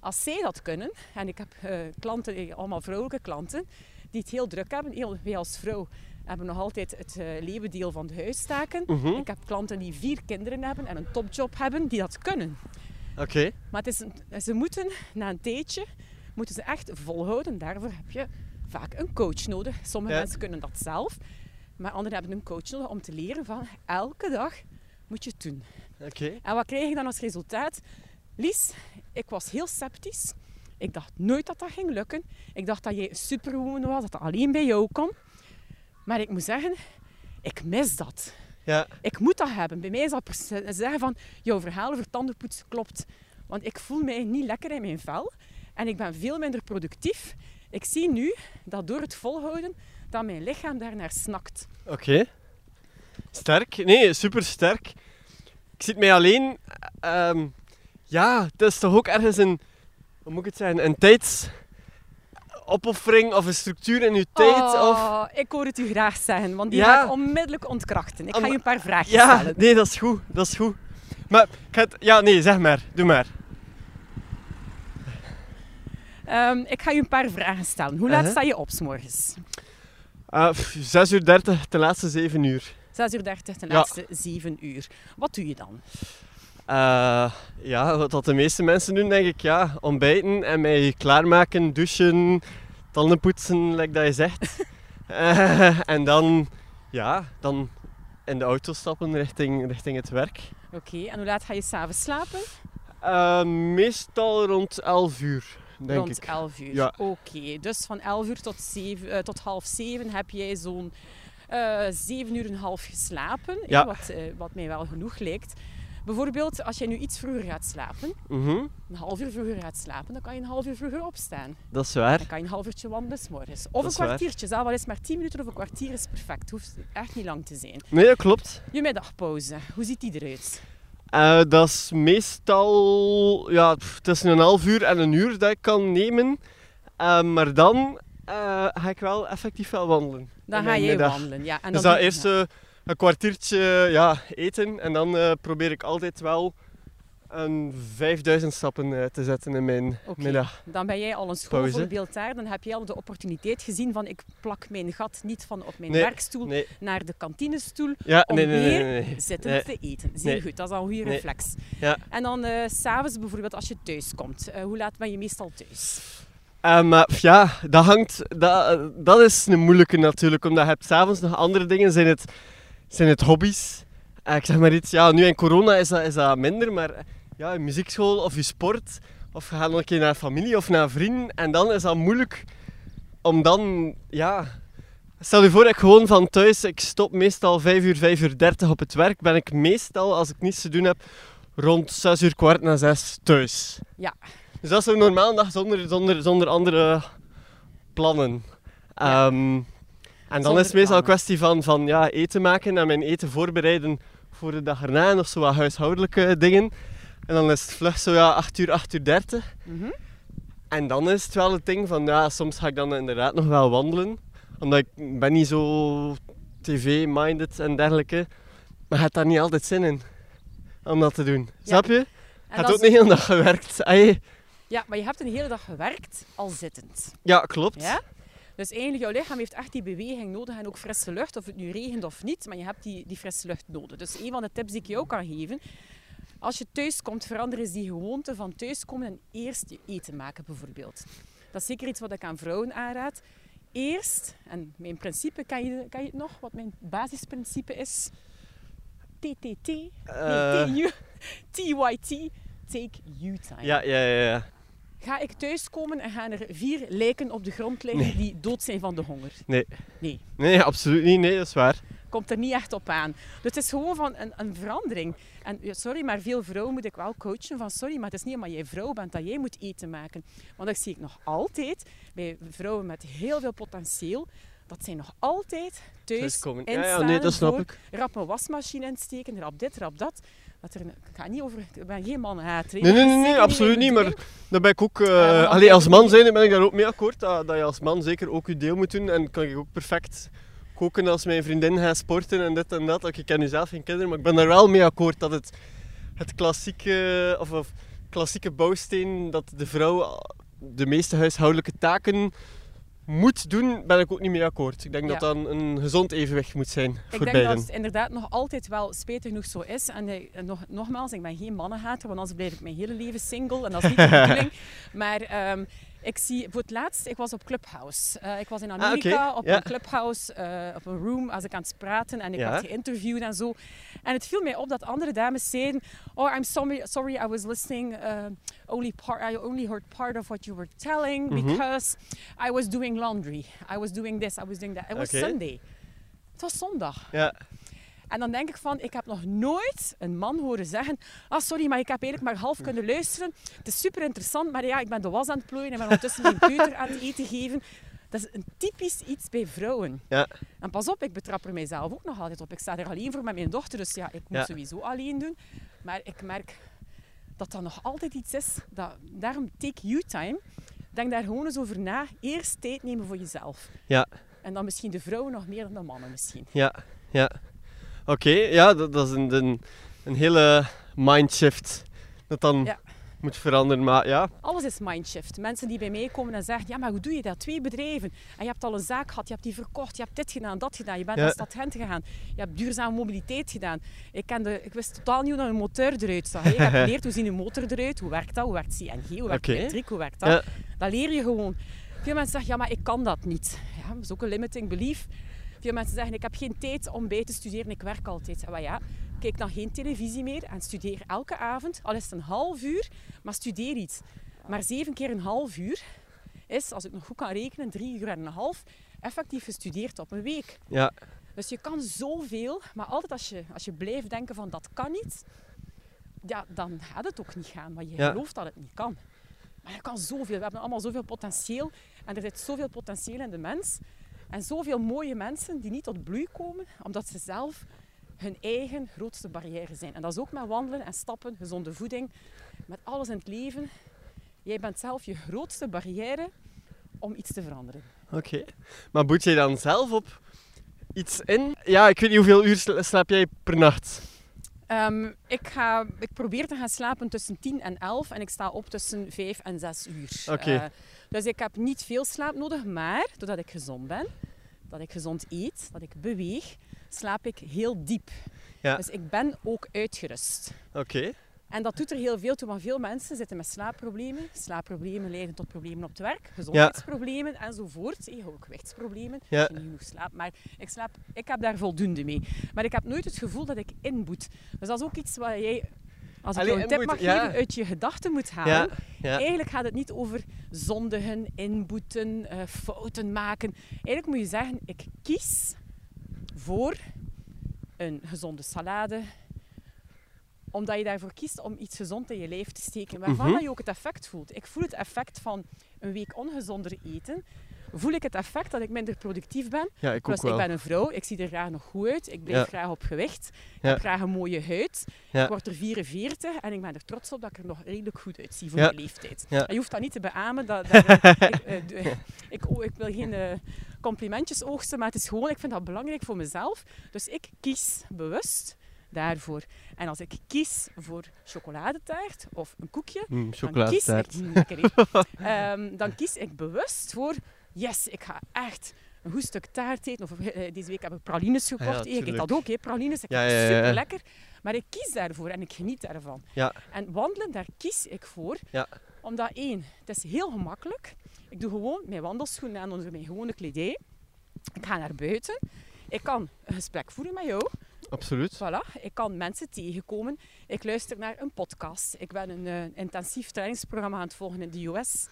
Als zij dat kunnen, en ik heb eh, klanten, eh, allemaal vrouwelijke klanten, die het heel druk hebben. Heel, wij als vrouw hebben nog altijd het eh leeuwendeel van de huistaken. Mhm. Ik heb klanten die vier kinderen hebben en een topjob hebben, die dat kunnen. Oké. Maar het is een- ze moeten, na een tijdje, moeten ze echt volhouden. Daarvoor heb je vaak een coach nodig. Sommige Ja. mensen kunnen dat zelf, maar anderen hebben een coach nodig om te leren van elke dag moet je het doen. Oké. En wat krijg ik dan als resultaat? Lies, ik was heel sceptisch. Ik dacht nooit dat dat ging lukken. Ik dacht dat jij een superwoman was, dat dat alleen bij jou kon. Maar ik moet zeggen, ik mis dat. Ja. Ik moet dat hebben. Bij mij is dat zeggen van, jouw verhaal over tandenpoetsen klopt. Want ik voel mij niet lekker in mijn vel. En ik ben veel minder productief. Ik zie nu dat door het volhouden, dat mijn lichaam daarnaar snakt. Oké. Sterk. Nee, super sterk. Ik zit mij alleen... ehm, ja, het is toch ook ergens een... Hoe moet ik het zeggen? Een tijdsopoffering of een structuur in je tijd? Of... Oh, ik hoor het u graag zeggen, want die Ja. ga ik onmiddellijk ontkrachten. Ik ga je een paar vraagjes Ja, stellen. nee, dat is goed. Dat is goed. Maar, ik ga het- ja, nee, zeg maar. Doe maar. Ehm, ik ga je een paar vragen stellen. Hoe laat Uh-huh. sta je op 's morgens? Ah, pff, 6 uur 30, de laatste 7 uur. 6 uur 30, de Ja. laatste 7 uur. Wat doe je dan? Eh, ja, wat de meeste mensen doen, denk ik, ja, ontbijten en mij klaarmaken, douchen, tanden poetsen, like dat je zegt. Eh, en dan, ja, dan in de auto stappen richting, richting het werk. Oké, en hoe laat ga je s'avonds slapen? Eh, meestal rond 11 uur, denk Rond ik. 11 uur. Ja. Oké, dus van 11 uur tot, 7, eh, tot half 7 heb jij zo'n eh 7 uur en een half geslapen. hè, Ja. wat, eh, wat mij wel genoeg lijkt. Bijvoorbeeld, als jij nu iets vroeger gaat slapen, Mhm, een half uur vroeger gaat slapen, dan kan je een half uur vroeger opstaan. dat is waar. Dan kan je een half uurtje wandelen 's morgens. Of Dat een kwartiertje, zelfs al is maar 10 minuten of een kwartier is perfect. Het hoeft echt niet lang te zijn. Nee, dat klopt. Je middagpauze, hoe ziet die eruit? Eh, dat is meestal ja, pff, tussen een half uur en een uur dat ik kan nemen. Eh, maar dan eh, ga ik wel effectief wel wandelen. Dan ga middag. wandelen. Ja, en dus dan dat doe- eerst eh, een kwartiertje ja, eten en dan probeer ik altijd wel een 5000 stappen eh, te zetten in mijn middag. Dan ben jij al een schoolvoorbeeld daar. Dan heb jij al de opportuniteit gezien van ik plak mijn gat niet van op mijn Nee, werkstoel Nee, naar de kantinestoel ja, om nee, weer zitten te eten. Zeer goed, dat is al een goede reflex. Ja. En dan s s'avonds bijvoorbeeld als je thuis komt. eh, hoe laat ben je meestal thuis? Ja, dat hangt... Dat, dat is een moeilijke natuurlijk, omdat je hebt s'avonds nog andere dingen. Zijn het, zijn het hobby's? Ik zeg maar iets, ja, nu in corona is dat, is dat minder, maar ja, je muziekschool of je sport, of je gaat nog een keer naar familie of naar vrienden, en dan is dat moeilijk om dan, ja... Stel je voor dat ik gewoon van thuis, ik stop meestal 5 uur, 5 uur 30 op het werk, ben ik meestal, als ik niets te doen heb, rond 6 uur kwart na 6 thuis. Ja. Dus dat is een normale dag zonder, zonder, zonder andere plannen. Ja. Ehm, en dan Zonder is het meestal een kwestie van, van ja, eten maken en mijn eten voorbereiden voor de dag erna nog zo wat huishoudelijke dingen. En dan is het vlug zo ja, 8 uur, 8 uur 30. Mhm. En dan is het wel het ding van, ja, soms ga ik dan inderdaad nog wel wandelen. Omdat ik ben niet zo tv-minded en dergelijke. Maar je hebt daar niet altijd zin in om dat te doen. Snap je? Je hebt ook is- niet heel dag gewerkt. Ai. Ja, maar je hebt een hele dag gewerkt al zittend. Ja, klopt. Ja? Dus eigenlijk, jouw lichaam heeft echt die beweging nodig en ook frisse lucht, of het nu regent of niet, maar je hebt die, die frisse lucht nodig. Dus een van de tips die ik jou kan geven, Als je thuis komt, verander eens die gewoonte van thuiskomen en eerst je eten maken bijvoorbeeld. Dat is zeker iets wat ik aan vrouwen aanraad. Eerst, en mijn principe, kan je, kan je het nog? Wat mijn basisprincipe is? TTT? Nee, Eh, TU. TYT. Take you time. ja, ja, ja, ja. Ga ik thuiskomen en gaan er vier lijken op de grond liggen Nee. die dood zijn van de honger? Nee. Nee. Nee, absoluut niet. Nee, dat is waar. Komt er niet echt op aan. Dus het is gewoon van een, een verandering. En sorry, maar veel vrouwen moet ik wel coachen van sorry, maar het is niet omdat jij vrouw bent dat jij moet eten maken. Want dat zie ik nog altijd bij vrouwen met heel veel potentieel. Dat zijn nog altijd thuis Thuiskomen. Ja, ja, nee, dat snap ik. rap een wasmachine insteken, rap dit, rap dat. dat er, ik ga niet over, ik ben geen mannenhater. hè. Nee, nee, nee, nee, absoluut niet. Maar daar ben ik ook... Ja, allee, als man zijn ben ik daar ook mee akkoord. Dat, dat je als man zeker ook je deel moet doen. En kan ik ook perfect koken als mijn vriendin gaat sporten en dit en dat. Ik ken nu zelf geen kinderen, maar ik ben daar wel mee akkoord dat het, het klassieke, of, of klassieke bouwsteen dat de vrouw de meeste huishoudelijke taken moet doen, ben ik ook niet mee akkoord. Ik denk Ja. dat dat een, gezond evenwicht moet zijn Ik voor denk beiden. dat het inderdaad nog altijd wel spijtig genoeg zo is. En eh, nog, nogmaals, ik ben geen mannenhater, want anders blijf ik mijn hele leven single. En dat is niet de bedoeling. Maar ehm, ik zie, voor het laatst, ik was op Clubhouse. Eh, ik was in Amerika oké, op ja. een Clubhouse, eh, op een room, als ik aan het praten. En ik Ja. werd geïnterviewd en zo. En het viel mij op dat andere dames zeiden... Oh, I'm sorry, sorry I was listening... uh, only part, I only heard part of what you were telling Mhm. because I was doing laundry. I was doing this, I was doing that. It was. Sunday. Het was zondag. Ja, En dan denk ik van, ik heb nog nooit een man horen zeggen ah sorry, maar ik heb eigenlijk maar half kunnen luisteren. Het is super interessant, maar ja, ik ben de was aan het plooien en ben ondertussen mijn peuter aan het eten geven. Dat is een typisch iets bij vrouwen. ja, En pas op, ik betrap er mijzelf ook nog altijd op. Ik sta er alleen voor met mijn dochter, dus ja, ik moet Ja. sowieso alleen doen. Maar ik merk dat dat nog altijd iets is. Dat, daarom take you time. Denk daar gewoon eens over na. Eerst tijd nemen voor jezelf. ja. En dan misschien de vrouwen nog meer dan de mannen misschien. Ja, ja. Oké, ja, dat, dat is een, een, een hele mindshift dat dan Ja. moet veranderen. Maar ja, Alles is mindshift. Mensen die bij mij komen en zeggen, ja, maar hoe doe je dat? Twee bedrijven. En je hebt al een zaak gehad, je hebt die verkocht, je hebt dit gedaan, dat gedaan. Je bent Ja. naar Stad Gent gegaan. Je hebt duurzame mobiliteit gedaan. Ik, kende, ik wist totaal niet hoe een motor eruit zag. Ik heb geleerd hoe ziet een motor eruit, hoe werkt dat, hoe werkt CNG, hoe werkt elektriek, hoe werkt dat. Ja. Dat leer je gewoon. Veel mensen zeggen, ja, maar ik kan dat niet. Ja, dat is ook een limiting belief. Veel mensen zeggen, ik heb geen tijd om bij te studeren, ik werk altijd. Maar ja, kijk dan geen televisie meer en studeer elke avond, al is het een half uur, maar studeer iets. Maar zeven keer een half uur is, als ik nog goed kan rekenen, drie uur en een half, effectief gestudeerd op een week. ja, Dus je kan zoveel, maar altijd als je, als je blijft denken van dat kan niet, ja, dan gaat het ook niet gaan, want je Ja. gelooft dat het niet kan. Maar je kan zoveel, we hebben allemaal zoveel potentieel en er zit zoveel potentieel in de mens. En zoveel mooie mensen die niet tot bloei komen, omdat ze zelf hun eigen grootste barrière zijn. En dat is ook met wandelen en stappen, gezonde voeding, met alles in het leven. Jij bent zelf je grootste barrière om iets te veranderen. oké. Maar boet jij dan zelf op iets in? Ja, ik weet niet hoeveel uur sla- slaap jij per nacht? Ehm, ik, ga, ik probeer te gaan slapen tussen 10 en 11 en ik sta op tussen 5 en 6 uur. Oké. Eh, dus ik heb niet veel slaap nodig, maar doordat ik gezond ben, dat ik gezond eet, dat ik beweeg, slaap ik heel diep. Ja. Dus ik ben ook uitgerust. Oké. En dat doet er heel veel toe, want veel mensen zitten met slaapproblemen. Slaapproblemen leiden tot problemen op het werk, gezondheidsproblemen enzovoort. Eh, ook gewichtsproblemen, Ja. je niet genoeg slaapt. Maar ik, slaap, ik heb daar voldoende mee. Maar ik heb nooit het gevoel dat ik inboet. Dus dat is ook iets wat jij, als ik Allee, jou een tip mag geven, uit je gedachten moet halen. Eigenlijk gaat het niet over zondigen, inboeten, eh, fouten maken. Eigenlijk moet je zeggen, ik kies voor een gezonde salade. Omdat je daarvoor kiest om iets gezond in je lijf te steken. Waarvan dat je ook het effect voelt. Ik voel het effect van een week ongezonder eten. Voel ik het effect dat ik minder productief ben. Ja, ik Plus, ook wel. ik ben een vrouw, ik zie er graag nog goed uit. Ik blijf Ja. graag op gewicht. Ik heb graag een mooie huid. Ik word er 44 en ik ben er trots op dat ik er nog redelijk goed uitzie voor mijn leeftijd. Je hoeft dat niet te beamen. Dat, dat, ik, eh, ik, oh, ik wil geen eh, complimentjes oogsten, maar het is gewoon, ik vind dat belangrijk voor mezelf. Dus ik kies bewust daarvoor. En als ik kies voor chocoladetaart of een koekje, Mm, dan kies, ik, Mm. Ehm, dan kies ik bewust voor, yes, ik ga echt een goed stuk taart eten. Of eh, deze week heb ik pralines gekocht. Ja, Eh, ik eet dat ook, hè, pralines. Ik Ja, ja, super lekker. Maar ik kies daarvoor en ik geniet daarvan. Ja. En wandelen, daar kies ik voor. Ja. Omdat één, het is heel gemakkelijk. Ik doe gewoon mijn wandelschoenen aan onder mijn gewone kledij. Ik ga naar buiten. Ik kan een gesprek voeren met jou. Absoluut. Voilà. Ik kan mensen tegenkomen. Ik luister naar een podcast. Ik ben een eh, intensief trainingsprogramma aan het volgen in de US.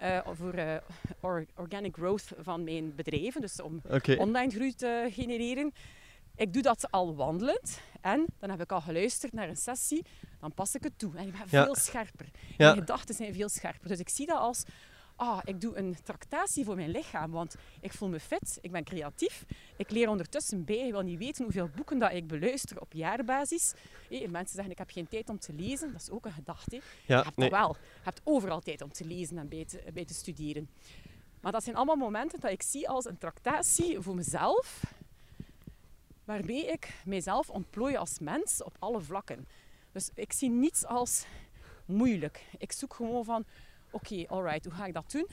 Eh, voor eh, or- organic growth van mijn bedrijven. Dus om online groei te genereren. Ik doe dat al wandelend. En dan heb ik al geluisterd naar een sessie. Dan pas ik het toe. En ik ben Ja. veel scherper. Ja. Mijn gedachten zijn veel scherper. Dus ik zie dat als... Ah, ik doe een tractatie voor mijn lichaam, want ik voel me fit, ik ben creatief. Ik leer ondertussen bij, je wil niet weten hoeveel boeken dat ik beluister op jaarbasis. Mensen zeggen, ik heb geen tijd om te lezen, dat is ook een gedachte. Je Ja, hebt nee. dat wel. Je hebt overal tijd om te lezen en bij te, bij te studeren. Maar dat zijn allemaal momenten dat ik zie als een tractatie voor mezelf, waarbij ik mijzelf ontplooi als mens op alle vlakken. Dus ik zie niets als moeilijk. Ik zoek gewoon van, oké, alright, hoe ga ik dat doen?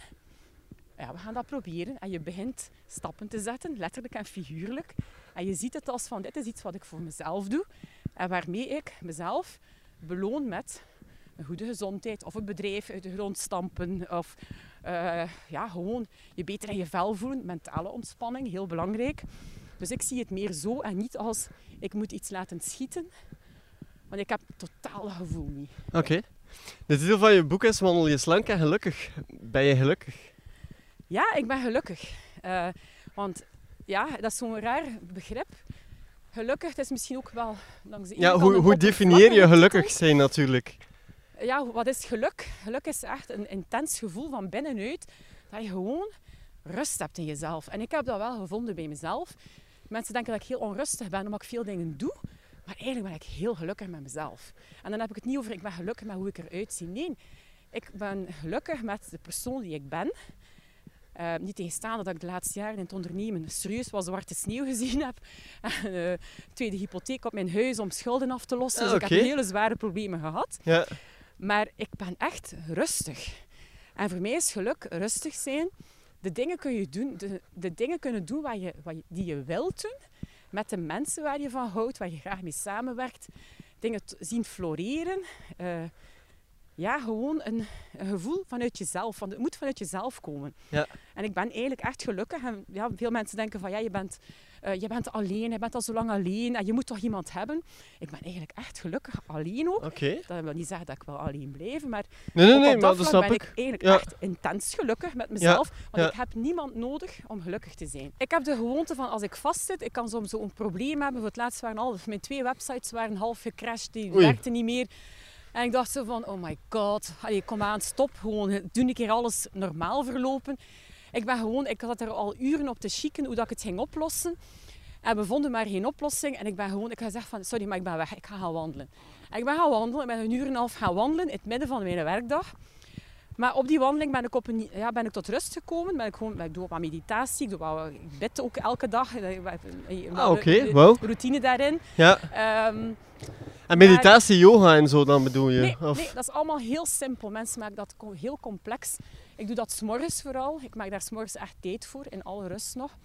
Ja, we gaan dat proberen. En je begint stappen te zetten, letterlijk en figuurlijk. En je ziet het als van, dit is iets wat ik voor mezelf doe. En waarmee ik mezelf beloon met een goede gezondheid of een bedrijf uit de grond stampen. Of eh, ja, gewoon je beter in je vel voelen. Mentale ontspanning, heel belangrijk. Dus ik zie het meer zo en niet als ik moet iets laten schieten. Want ik heb totaal gevoel niet. Oké. De titel van je boek is Wandel je slank en gelukkig. Ben je gelukkig? Ja, ik ben gelukkig. Eh, want ja, dat is zo'n raar begrip. Gelukkig, het is misschien ook wel langs de ene Ja, hoe, hoe definieer je gelukkig zijn natuurlijk? Ja, wat is geluk? Geluk is echt een intens gevoel van binnenuit. Dat je gewoon rust hebt in jezelf. En ik heb dat wel gevonden bij mezelf. Mensen denken dat ik heel onrustig ben omdat ik veel dingen doe. Maar eigenlijk ben ik heel gelukkig met mezelf. En dan heb ik het niet over ik ben gelukkig met hoe ik eruit zie. Nee, ik ben gelukkig met de persoon die ik ben. Eh, niet tegenstaande dat ik de laatste jaren in het ondernemen serieus wat zwarte sneeuw gezien heb. En, eh, tweede hypotheek op mijn huis om schulden af te lossen. Dus ik heb hele zware problemen gehad. Ja. Maar ik ben echt rustig. En voor mij is geluk rustig zijn. De dingen, kun je doen, de, de dingen kunnen doen waar je, wat je, die je wilt doen. Met de mensen waar je van houdt, waar je graag mee samenwerkt. Dingen zien floreren. Eh, ja, gewoon een, een gevoel vanuit jezelf. Van, het moet vanuit jezelf komen. Ja. En ik ben eigenlijk echt gelukkig. En ja, veel mensen denken van, ja, je bent, eh, je bent alleen, je bent al zo lang alleen. En je moet toch iemand hebben. Ik ben eigenlijk echt gelukkig alleen ook. Oké. Dat wil niet zeggen dat ik wel alleen blijf, maar Nee, nee, op dat vlak snap ben ik. ik eigenlijk Ja. echt intens gelukkig met mezelf. Want ja. ik heb niemand nodig om gelukkig te zijn. Ik heb de gewoonte van als ik vastzit, ik kan soms zo'n probleem hebben. Voor het laatst waren al, mijn twee websites waren half gecrashed, die Oei. werkten niet meer. En ik dacht zo van, oh my god, allee, kom aan, stop gewoon. Doe een keer alles normaal verlopen. Ik ben gewoon, ik had er al uren op te chicken hoe dat ik het ging oplossen. En we vonden maar geen oplossing. En ik ben gewoon, ik ga zeggen van, sorry, maar ik ben weg. Ik ga gaan wandelen. En ik ben gaan wandelen. Ik ben een uur en een half gaan wandelen in het midden van mijn werkdag. Maar op die wandeling ben ik, op een, ja, ben ik tot rust gekomen. Ben ik, gewoon, ik doe wat meditatie. Ik, doe wat, ik bid ook elke dag. Ah, oké, wauw. routine daarin. Ja. Ehm, En meditatie, yoga en zo dan bedoel je? Nee, of? nee, dat is allemaal heel simpel. Mensen maken dat heel complex. Ik doe dat s'morgens vooral. Ik maak daar s'morgens echt tijd voor, in alle rust nog.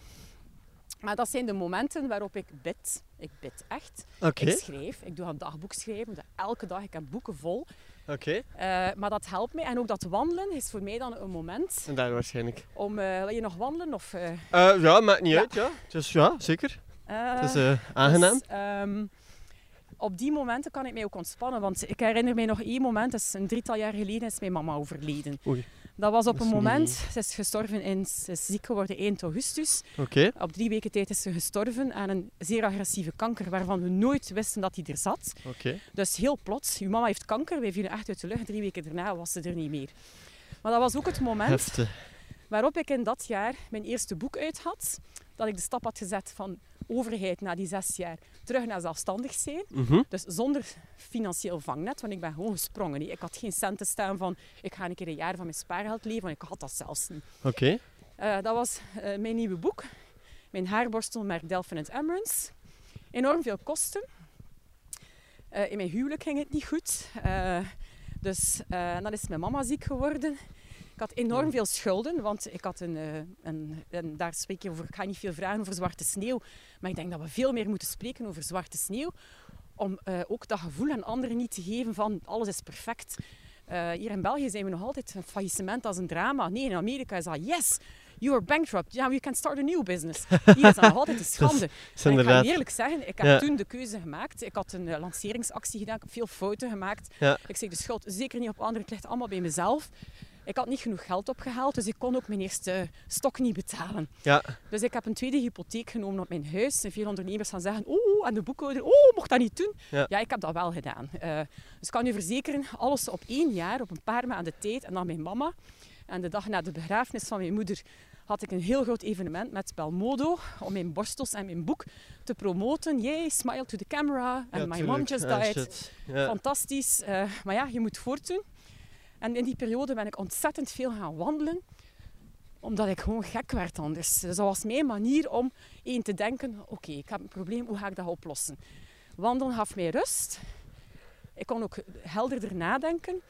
Maar dat zijn de momenten waarop ik bid. Ik bid echt. Ik schrijf. Ik doe een dagboek schrijven. Dat Elke dag. Ik heb boeken vol. Oké. Eh, maar dat helpt mij. En ook dat wandelen is voor mij dan een moment En daar waarschijnlijk. om... eh, wil je nog wandelen? Of, eh, ja, maakt niet Ja. uit, ja. Dus ja, zeker. Het is aangenaam. Dus, ehm, op die momenten kan ik mij ook ontspannen. Want ik herinner mij nog één moment, dat is een drietal jaar geleden, is mijn mama overleden. Oei. Dat was op een moment, ze is gestorven in, ze is ziek geworden 1 augustus. Oké. Op drie weken tijd is ze gestorven aan een zeer agressieve kanker, waarvan we nooit wisten dat hij er zat. Oké. Dus heel plots, uw mama heeft kanker, wij vielen echt uit de lucht. Drie weken daarna was ze er niet meer. Maar dat was ook het moment Heftig. waarop ik in dat jaar mijn eerste boek uit had. Dat ik de stap had gezet van overheid na die zes jaar terug naar zelfstandig zijn. Mhm. Dus zonder financieel vangnet, want ik ben gewoon gesprongen. Ik had geen centen staan van ik ga een keer een jaar van mijn spaargeld leven, want ik had dat zelfs niet. Oké. Eh, dat was eh, mijn nieuwe boek. Mijn haarborstelmerk Delphin Emerance. Enorm veel kosten. Eh, in mijn huwelijk ging het niet goed. Dus dan is mijn mama ziek geworden. Ik had enorm veel schulden, want ik had een, eh, een, en daar spreek je over, ik ga niet veel vragen over zwarte sneeuw, maar ik denk dat we veel meer moeten spreken over zwarte sneeuw, om eh, ook dat gevoel aan anderen niet te geven van alles is perfect. Eh, hier in België zijn we nog altijd een faillissement als een drama. Nee, in Amerika is dat yes, you are bankrupt. Yeah, you can start a new business. Hier is dat nog altijd een schande. is ik ga eerlijk zeggen, ik heb Ja. toen de keuze gemaakt. Ik had een lanceringsactie gedaan, ik heb veel fouten gemaakt. Ja. Ik zeg de schuld zeker niet op anderen, het ligt allemaal bij mezelf. Ik had niet genoeg geld opgehaald, dus ik kon ook mijn eerste stok niet betalen. Ja, Dus ik heb een tweede hypotheek genomen op mijn huis. En veel ondernemers gaan zeggen, oh, en de boekhouder, oh, mocht dat niet doen? Ja. ik heb dat wel gedaan. Eh, dus ik kan u verzekeren, alles op één jaar, op een paar maanden tijd. En dan mijn mama. En de dag na de begrafenis van mijn moeder had ik een heel groot evenement met Belmodo om mijn borstels en mijn boek te promoten. Yay, smile to the camera. And ja, my mom just Ah, died. Fantastisch. Eh, maar ja, je moet voortdoen. En in die periode ben ik ontzettend veel gaan wandelen. Omdat ik gewoon gek werd anders. Dus dat was mijn manier om één te denken. Oké, ik heb een probleem. Hoe ga ik dat oplossen? Wandelen gaf mij rust. Ik kon ook helderder nadenken.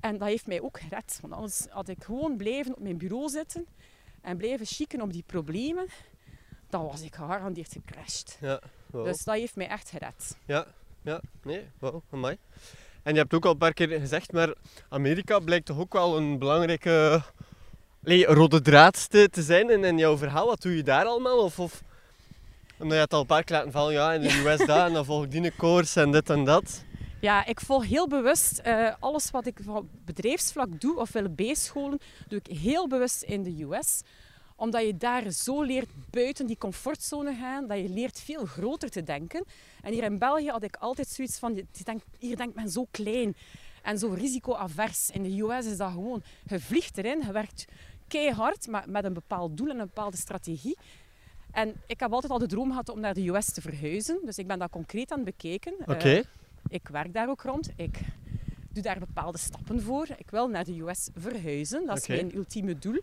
En dat heeft mij ook gered. Want anders had ik gewoon blijven op mijn bureau zitten. En blijven chicken op die problemen. Dan was ik gegarandeerd gecrashed. Ja, wow. Dus dat heeft mij echt gered. Ja, ja, nee, wauw, amai. En je hebt ook al een paar keer gezegd, maar Amerika blijkt toch ook wel een belangrijke rode draad te, te zijn in, in jouw verhaal. Wat doe je daar allemaal? Of, of omdat je het al een paar keer laten vallen, ja, in de US daar, en dan volg ik die een koers en dit en dat. Ja, ik volg heel bewust eh, alles wat ik van bedrijfsvlak doe of wil bijscholen, doe ik heel bewust in de US. Omdat je daar zo leert buiten die comfortzone gaan, dat je leert veel groter te denken. En hier in België had ik altijd zoiets van, hier denkt men zo klein en zo risicoavers. In de US is dat gewoon, je vliegt erin, je werkt keihard, maar met een bepaald doel en een bepaalde strategie. En ik heb altijd al de droom gehad om naar de US te verhuizen. Dus ik ben dat concreet aan het bekijken. Oké, Eh, ik werk daar ook rond. Ik doe daar bepaalde stappen voor. Ik wil naar de US verhuizen. Dat is Oké. mijn ultieme doel.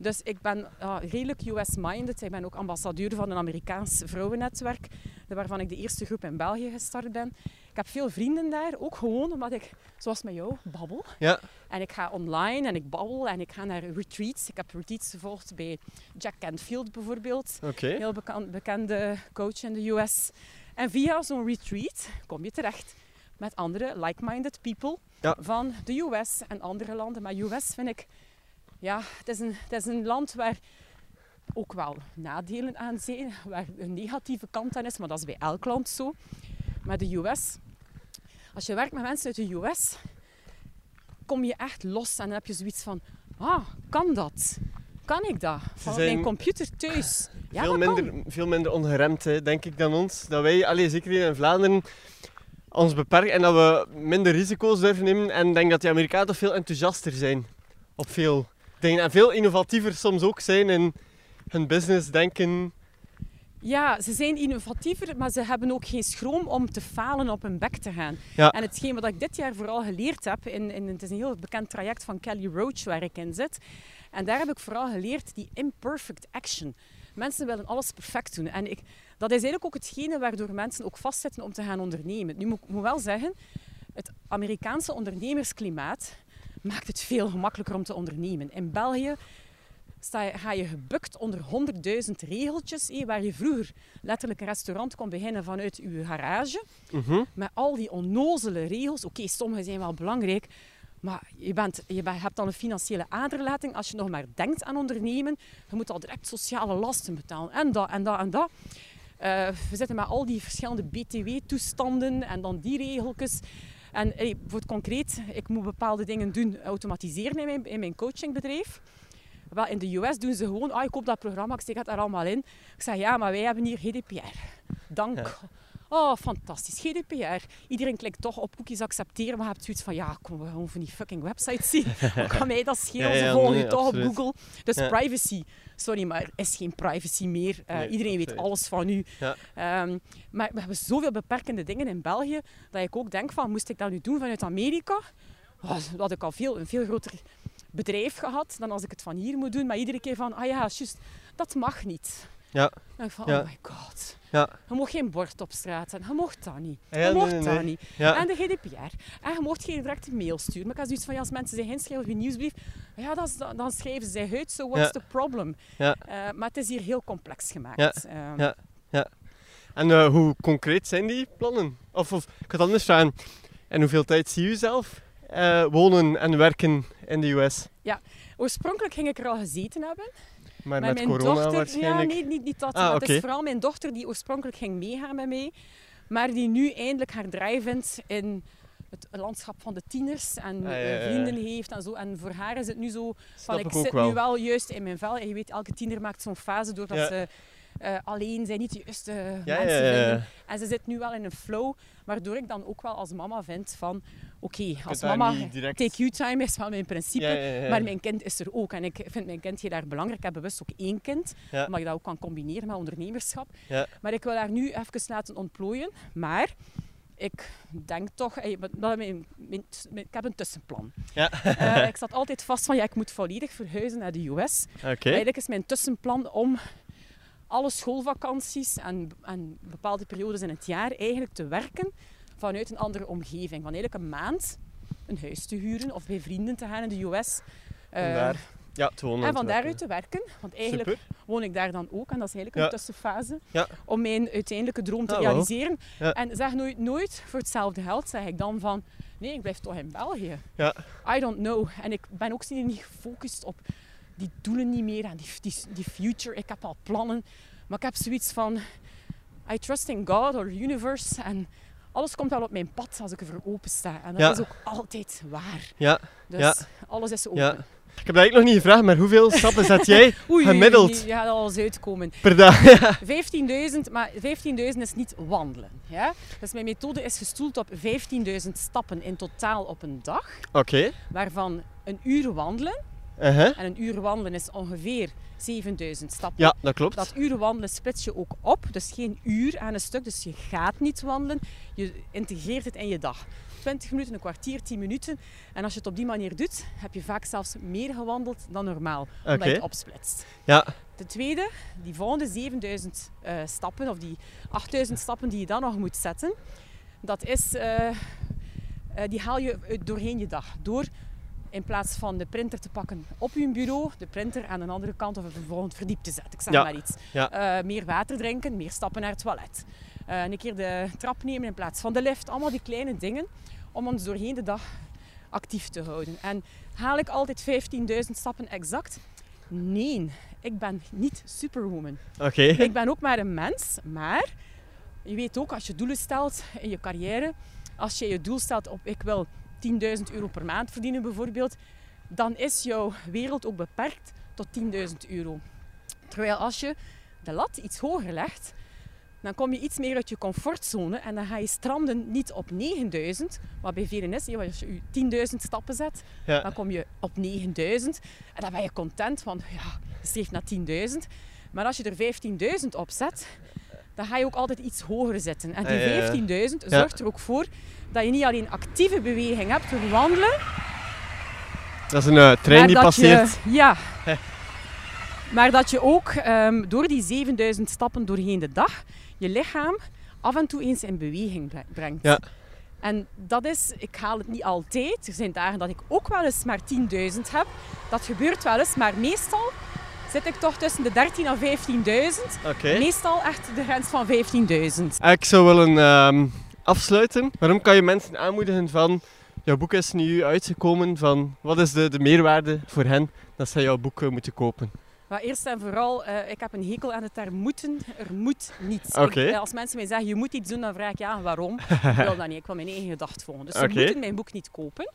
Dus ik ben ja, redelijk US-minded. Ik ben ook ambassadeur van een Amerikaans vrouwennetwerk, waarvan ik de eerste groep in België gestart ben. Ik heb veel vrienden daar, ook gewoon omdat ik, zoals met jou, babbel. ja, En ik ga online en ik babbel en ik ga naar retreats. Ik heb retreats gevolgd bij Jack Canfield bijvoorbeeld oké. heel bekan- bekende coach in de US. En via zo'n retreat kom je terecht met andere like-minded people Ja. van de US en andere landen. Maar US vind ik, ja, het is, een, het is een land waar ook wel nadelen aan zijn, waar een negatieve kant aan is, maar dat is bij elk land zo. Maar de US, als je werkt met mensen uit de US, kom je echt los en dan heb je zoiets van, ah, kan dat? Kan ik dat? Van mijn computer thuis. Ja, veel, kan. minder, veel minder ongeremd, hè, denk ik, dan ons. Dat wij, allee, zeker hier in Vlaanderen, ons beperken en dat we minder risico's durven nemen. En ik denk dat die Amerikanen veel enthousiaster zijn op veel dingen. En veel innovatiever soms ook zijn in hun business denken. Ja, ze zijn innovatiever, maar ze hebben ook geen schroom om te falen op hun bek te gaan. Ja. En hetgeen wat ik dit jaar vooral geleerd heb, in, in, het is een heel bekend traject van Kelly Roach waar ik in zit. En daar heb ik vooral geleerd die imperfect action. Mensen willen alles perfect doen. En ik, dat is eigenlijk ook hetgene waardoor mensen ook vastzitten om te gaan ondernemen. Nu moet ik moet wel zeggen, het Amerikaanse ondernemersklimaat maakt het veel gemakkelijker om te ondernemen. In België sta je, ga je gebukt onder honderdduizend regeltjes, hé, waar je vroeger letterlijk een restaurant kon beginnen vanuit je garage. Mhm. Met al die onnozele regels. Oké, sommige zijn wel belangrijk. Maar je, bent, je hebt dan een financiële aderlating als je nog maar denkt aan ondernemen. Je moet al direct sociale lasten betalen. En dat, en dat, en dat. Eh, we zitten met al die verschillende BTW-toestanden en dan die regeltjes. En hey, voor het concreet, ik moet bepaalde dingen doen, automatiseren in mijn, in mijn coachingbedrijf. Wel, in de US doen ze gewoon, ah, ik koop dat programma, ik steek het er allemaal in. Ik zeg, ja, maar wij hebben hier GDPR. Dank. Ja. Oh, fantastisch. GDPR. Iedereen klikt toch op cookies accepteren, maar je hebt zoiets van, ja, kom, we van die fucking websites zien. Wat kan mij dat schelen? Ze volgen je toch absoluut. op Google. Dus privacy. Sorry, maar er is geen privacy meer. Eh, Nee, iedereen weet alles van u. Ehm, maar we hebben zoveel beperkende dingen in België, dat ik ook denk van, moest ik dat nu doen vanuit Amerika? Oh, had ik al veel, een veel groter bedrijf gehad dan als ik het van hier moet doen. Maar iedere keer van, ah ja, juist, dat mag niet. Ja. Denk ik van, Ja. oh my god. Ja. Je mag geen bord op straat zetten. Je mocht dat niet. Je Ja, mocht nee, dat nee. niet. Ja. En de GDPR. En je mocht geen directe mail sturen. Maar ik had zoiets van, ja, als mensen zich inschrijven op je nieuwsbrief, ja, dan dan schrijven ze uit. So what's Ja. the problem? Ja. Eh, maar het is hier heel complex gemaakt. Ja. En eh, hoe concreet zijn die plannen? Of, of ik had anders vragen, in hoeveel tijd zie je zelf eh, wonen en werken in de US? Oorspronkelijk ging ik er al gezeten hebben. Maar Maar met mijn corona dochter, waarschijnlijk. Ja, nee, niet, niet dat. Ah, maar Het is vooral mijn dochter die oorspronkelijk ging meegaan met mij. Maar die nu eindelijk haar draai vindt in het landschap van de tieners. En Ah, ja, eh, ja, vrienden heeft en zo. En voor haar is het nu zo van, ik zit wel. nu wel juist in mijn vel. En je weet, elke tiener maakt zo'n fase doordat Ja. ze eh, alleen zijn, niet de juiste mensen vinden. En ze zit nu wel in een flow, waardoor ik dan ook wel als mama vind van... Oké, als mama, direct- take you time is wel mijn principe. Ja, ja, ja. Maar mijn kind is er ook. En ik vind mijn kind heel erg belangrijk. Ik heb bewust ook één kind. Omdat je dat ook kan combineren met ondernemerschap. Maar ik wil haar nu even laten ontplooien. Maar ik denk toch... ik heb een tussenplan. Ja. Eh, ik zat altijd vast van, ja, ik moet volledig verhuizen naar de US. Eigenlijk is mijn tussenplan om alle schoolvakanties en, en bepaalde periodes in het jaar eigenlijk te werken vanuit een andere omgeving. Van eigenlijk een maand een huis te huren of bij vrienden te gaan in de US. Eh, Vandaar. Ja, en van te daaruit te werken. Want eigenlijk Super. woon ik daar dan ook. En dat is eigenlijk Ja. een tussenfase Ja. om mijn uiteindelijke droom te Ah, realiseren. En zeg nooit, nooit voor hetzelfde geld zeg ik dan van nee, ik blijf toch in België. Ja. I don't know. En ik ben ook niet gefocust op die doelen niet meer en die, die, die future. Ik heb al plannen. Maar ik heb zoiets van I trust in God or universe. En alles komt wel op mijn pad als ik ervoor open sta. En dat Ja. is ook altijd waar. Ja, Dus Ja. alles is open. ja. Ik heb dat eigenlijk nog niet gevraagd, maar hoeveel stappen zet jij oei, gemiddeld Je gaat alles uitkomen. per dag? 15.000, maar 15.000 is niet wandelen. Ja? Dus mijn methode is gestoeld op 15.000 stappen in totaal op een dag. Oké. Waarvan een uur wandelen. Uh-huh. En een uur wandelen is ongeveer 7000 stappen. Ja, dat klopt. Dat uur wandelen splits je ook op. Dus geen uur aan een stuk. Dus je gaat niet wandelen. Je integreert het in je dag. 20 minuten, een kwartier, 10 minuten. En als je het op die manier doet, heb je vaak zelfs meer gewandeld dan normaal. Omdat je het opsplitst. Ja. De tweede, die volgende 7000 eh, stappen, of die 8000 stappen die je dan nog moet zetten, dat is, eh, eh, die haal je doorheen je dag. Door in plaats van de printer te pakken op je bureau, de printer aan de andere kant of op een volgend verdiep te zetten. Ik zeg Ja. maar iets. Ja. Eh, meer water drinken, meer stappen naar het toilet. Eh, een keer de trap nemen in plaats van de lift. Allemaal die kleine dingen om ons doorheen de dag actief te houden. En haal ik altijd 15.000 stappen exact? Nee, ik ben niet superwoman. Oké. Ik ben ook maar een mens, maar je weet ook als je doelen stelt in je carrière, als je je doel stelt op ik wil 10.000 euro per maand verdienen bijvoorbeeld, dan is jouw wereld ook beperkt tot 10.000 euro. Terwijl als je de lat iets hoger legt, dan kom je iets meer uit je comfortzone en dan ga je stranden niet op 9000, wat bij velen is. Als je je 10.000 stappen zet, Ja. dan kom je op 9000 en dan ben je content van, ja, je streeft naar 10.000. Maar als je er 15.000 op zet, dan ga je ook altijd iets hoger zitten. En die Ja, ja, ja. 15.000 Ja. zorgt er ook voor dat je niet alleen actieve beweging hebt door wandelen, Dat is een eh, trein die passeert. Je, ja. Maar dat je ook ehm, door die 7000 stappen doorheen de dag je lichaam af en toe eens in beweging bre- brengt. Ja. En dat is, ik haal het niet altijd. Er zijn dagen dat ik ook wel eens maar 10.000 heb. Dat gebeurt wel eens, maar meestal zit ik toch tussen de 13.000 en 15.000. Oké. Meestal echt de grens van 15.000. Ik zou willen ehm, afsluiten. Waarom kan je mensen aanmoedigen van... Jouw boek is nu uitgekomen. Van, wat is de, de meerwaarde voor hen dat zij jouw boek eh, moeten kopen? Maar eerst en vooral, eh, ik heb een hekel aan het daar moeten. Er moet niets. Ik- als mensen mij zeggen, je moet iets doen, dan vraag ik ja, waarom? ik wil dat niet. Ik wil mijn eigen gedacht volgen. Dus ze moeten mijn boek niet kopen.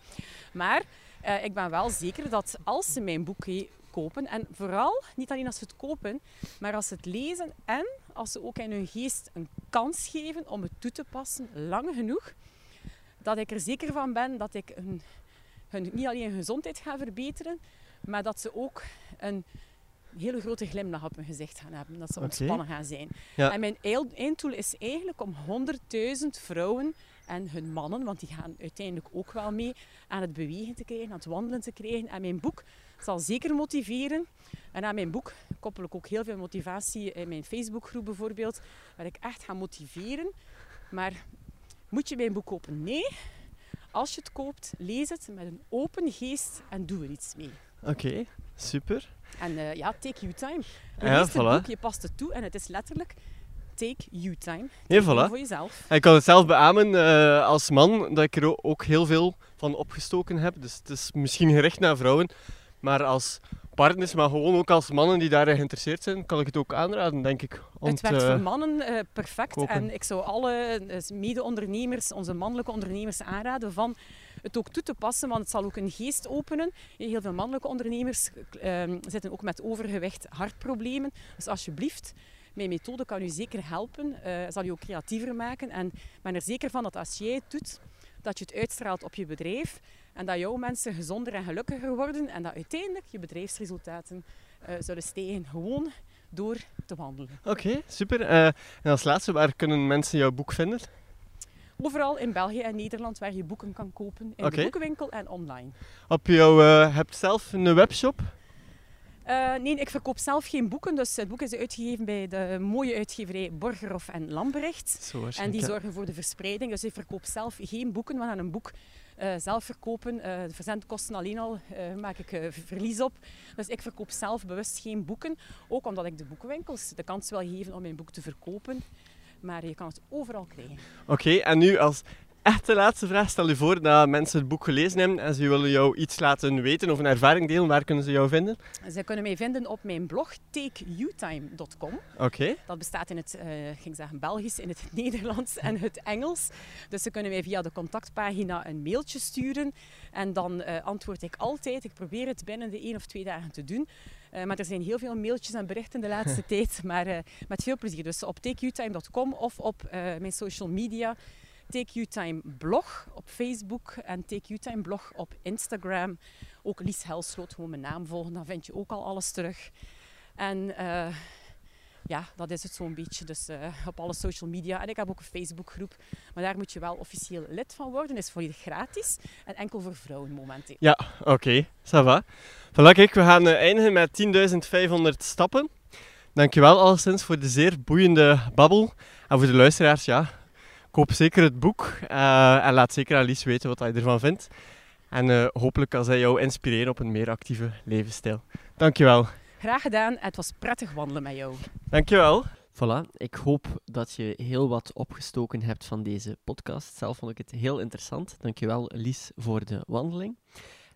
Maar eh, ik ben wel zeker dat als ze mijn boek kopen, en vooral niet alleen als ze het kopen, maar als ze het lezen en als ze ook in hun geest een kans geven om het toe te passen, lang genoeg, dat ik er zeker van ben dat ik hun, hun niet alleen hun gezondheid ga verbeteren, maar dat ze ook een hele grote glimlach op hun gezicht gaan hebben. Dat ze ontspannen gaan zijn. Ja. En mijn einddoel is eigenlijk om 100.000 vrouwen en hun mannen, want die gaan uiteindelijk ook wel mee, aan het bewegen te krijgen, aan het wandelen te krijgen. En mijn boek zal zeker motiveren. En aan mijn boek koppel ik ook heel veel motivatie in mijn Facebookgroep bijvoorbeeld, waar ik echt ga motiveren. Maar moet je mijn boek kopen? Nee. Als je het koopt, lees het met een open geest en doe er iets mee. Oké, super. En eh, ja, take your time. Je Ja, het voilà. boek, je past het toe en het is letterlijk Take You Time. Voilà. Voor jezelf. En ik kan het zelf beamen eh, als man dat ik er ook heel veel van opgestoken heb. Dus het is misschien gericht naar vrouwen. Maar als partners, maar gewoon ook als mannen die daarin geïnteresseerd zijn, kan ik het ook aanraden, denk ik. Om het te- werkt voor mannen eh, perfect. kopen. En ik zou alle eh, mede-ondernemers, onze mannelijke ondernemers aanraden van het ook toe te passen, want het zal ook een geest openen. Heel veel mannelijke ondernemers eh, zitten ook met overgewicht, hartproblemen. Dus alsjeblieft, mijn methode kan u zeker helpen, eh, zal u ook creatiever maken. En ik ben er zeker van dat als jij het doet, dat je het uitstraalt op je bedrijf en dat jouw mensen gezonder en gelukkiger worden en dat uiteindelijk je bedrijfsresultaten eh, zullen stijgen gewoon door te wandelen. Oké, super. Eh, en als laatste, waar kunnen mensen jouw boek vinden? Overal in België en Nederland waar je boeken kan kopen. In de boekenwinkel en online. Op jouw, eh, hebt zelf een webshop? Nee, ik verkoop zelf geen boeken. Dus het boek is uitgegeven bij de mooie uitgeverij Borgerhoff en Lambrecht. En die zorgen voor de verspreiding. Dus ik verkoop zelf geen boeken. We gaan een boek eh, zelf verkopen. Eh, de verzendkosten alleen al eh, maak ik verlies op. Dus ik verkoop zelf bewust geen boeken. Ook omdat ik de boekenwinkels de kans wil geven om mijn boek te verkopen. Maar je kan het overal krijgen. Oké, en nu als echte laatste vraag. Stel je voor dat mensen het boek gelezen hebben en ze willen jou iets laten weten of een ervaring delen. Waar kunnen ze jou vinden? Ze kunnen mij vinden op mijn blog takeyoutime.com. Oké. Dat bestaat in het, ik ging zeggen Belgisch, in het Nederlands en het Engels. Dus ze kunnen mij via de contactpagina een mailtje sturen. En dan eh, antwoord ik altijd. Ik probeer het binnen de één of twee dagen te doen. Eh, maar er zijn heel veel mailtjes en berichten de laatste tijd. Maar met veel plezier. Dus op takeyoutime.com of op mijn social media. Take You Time blog op Facebook en Take You Time blog op Instagram. Ook Lies Helsloot, gewoon mijn naam volgen. Dan vind je ook al alles terug. En eh, ja, dat is het zo'n beetje. Dus eh, op alle social media. En ik heb ook een Facebookgroep. Maar daar moet je wel officieel lid van worden. is volledig gratis. En enkel voor vrouwen momenteel. Oké, ça va. Voilà, kijk, we gaan eh, eindigen met 10.500 stappen. Dankjewel alleszins voor de zeer boeiende babbel. En voor de luisteraars, ja, koop zeker het boek. eh, en laat zeker aan Lies weten wat hij ervan vindt. En eh, hopelijk kan zij jou inspireren op een meer actieve levensstijl. Dankjewel. Graag gedaan. Het was prettig wandelen met jou. Dankjewel. Voilà, ik hoop dat je heel wat opgestoken hebt van deze podcast. Zelf vond ik het heel interessant. Dankjewel Lies voor de wandeling.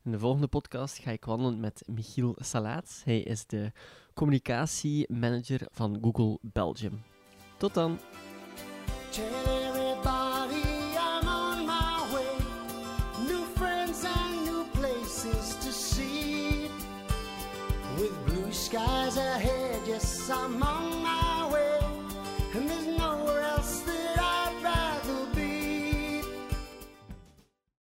In de volgende podcast ga ik wandelen met Michiel Salaats. Hij is de communicatiemanager van Google Belgium. Tot dan! some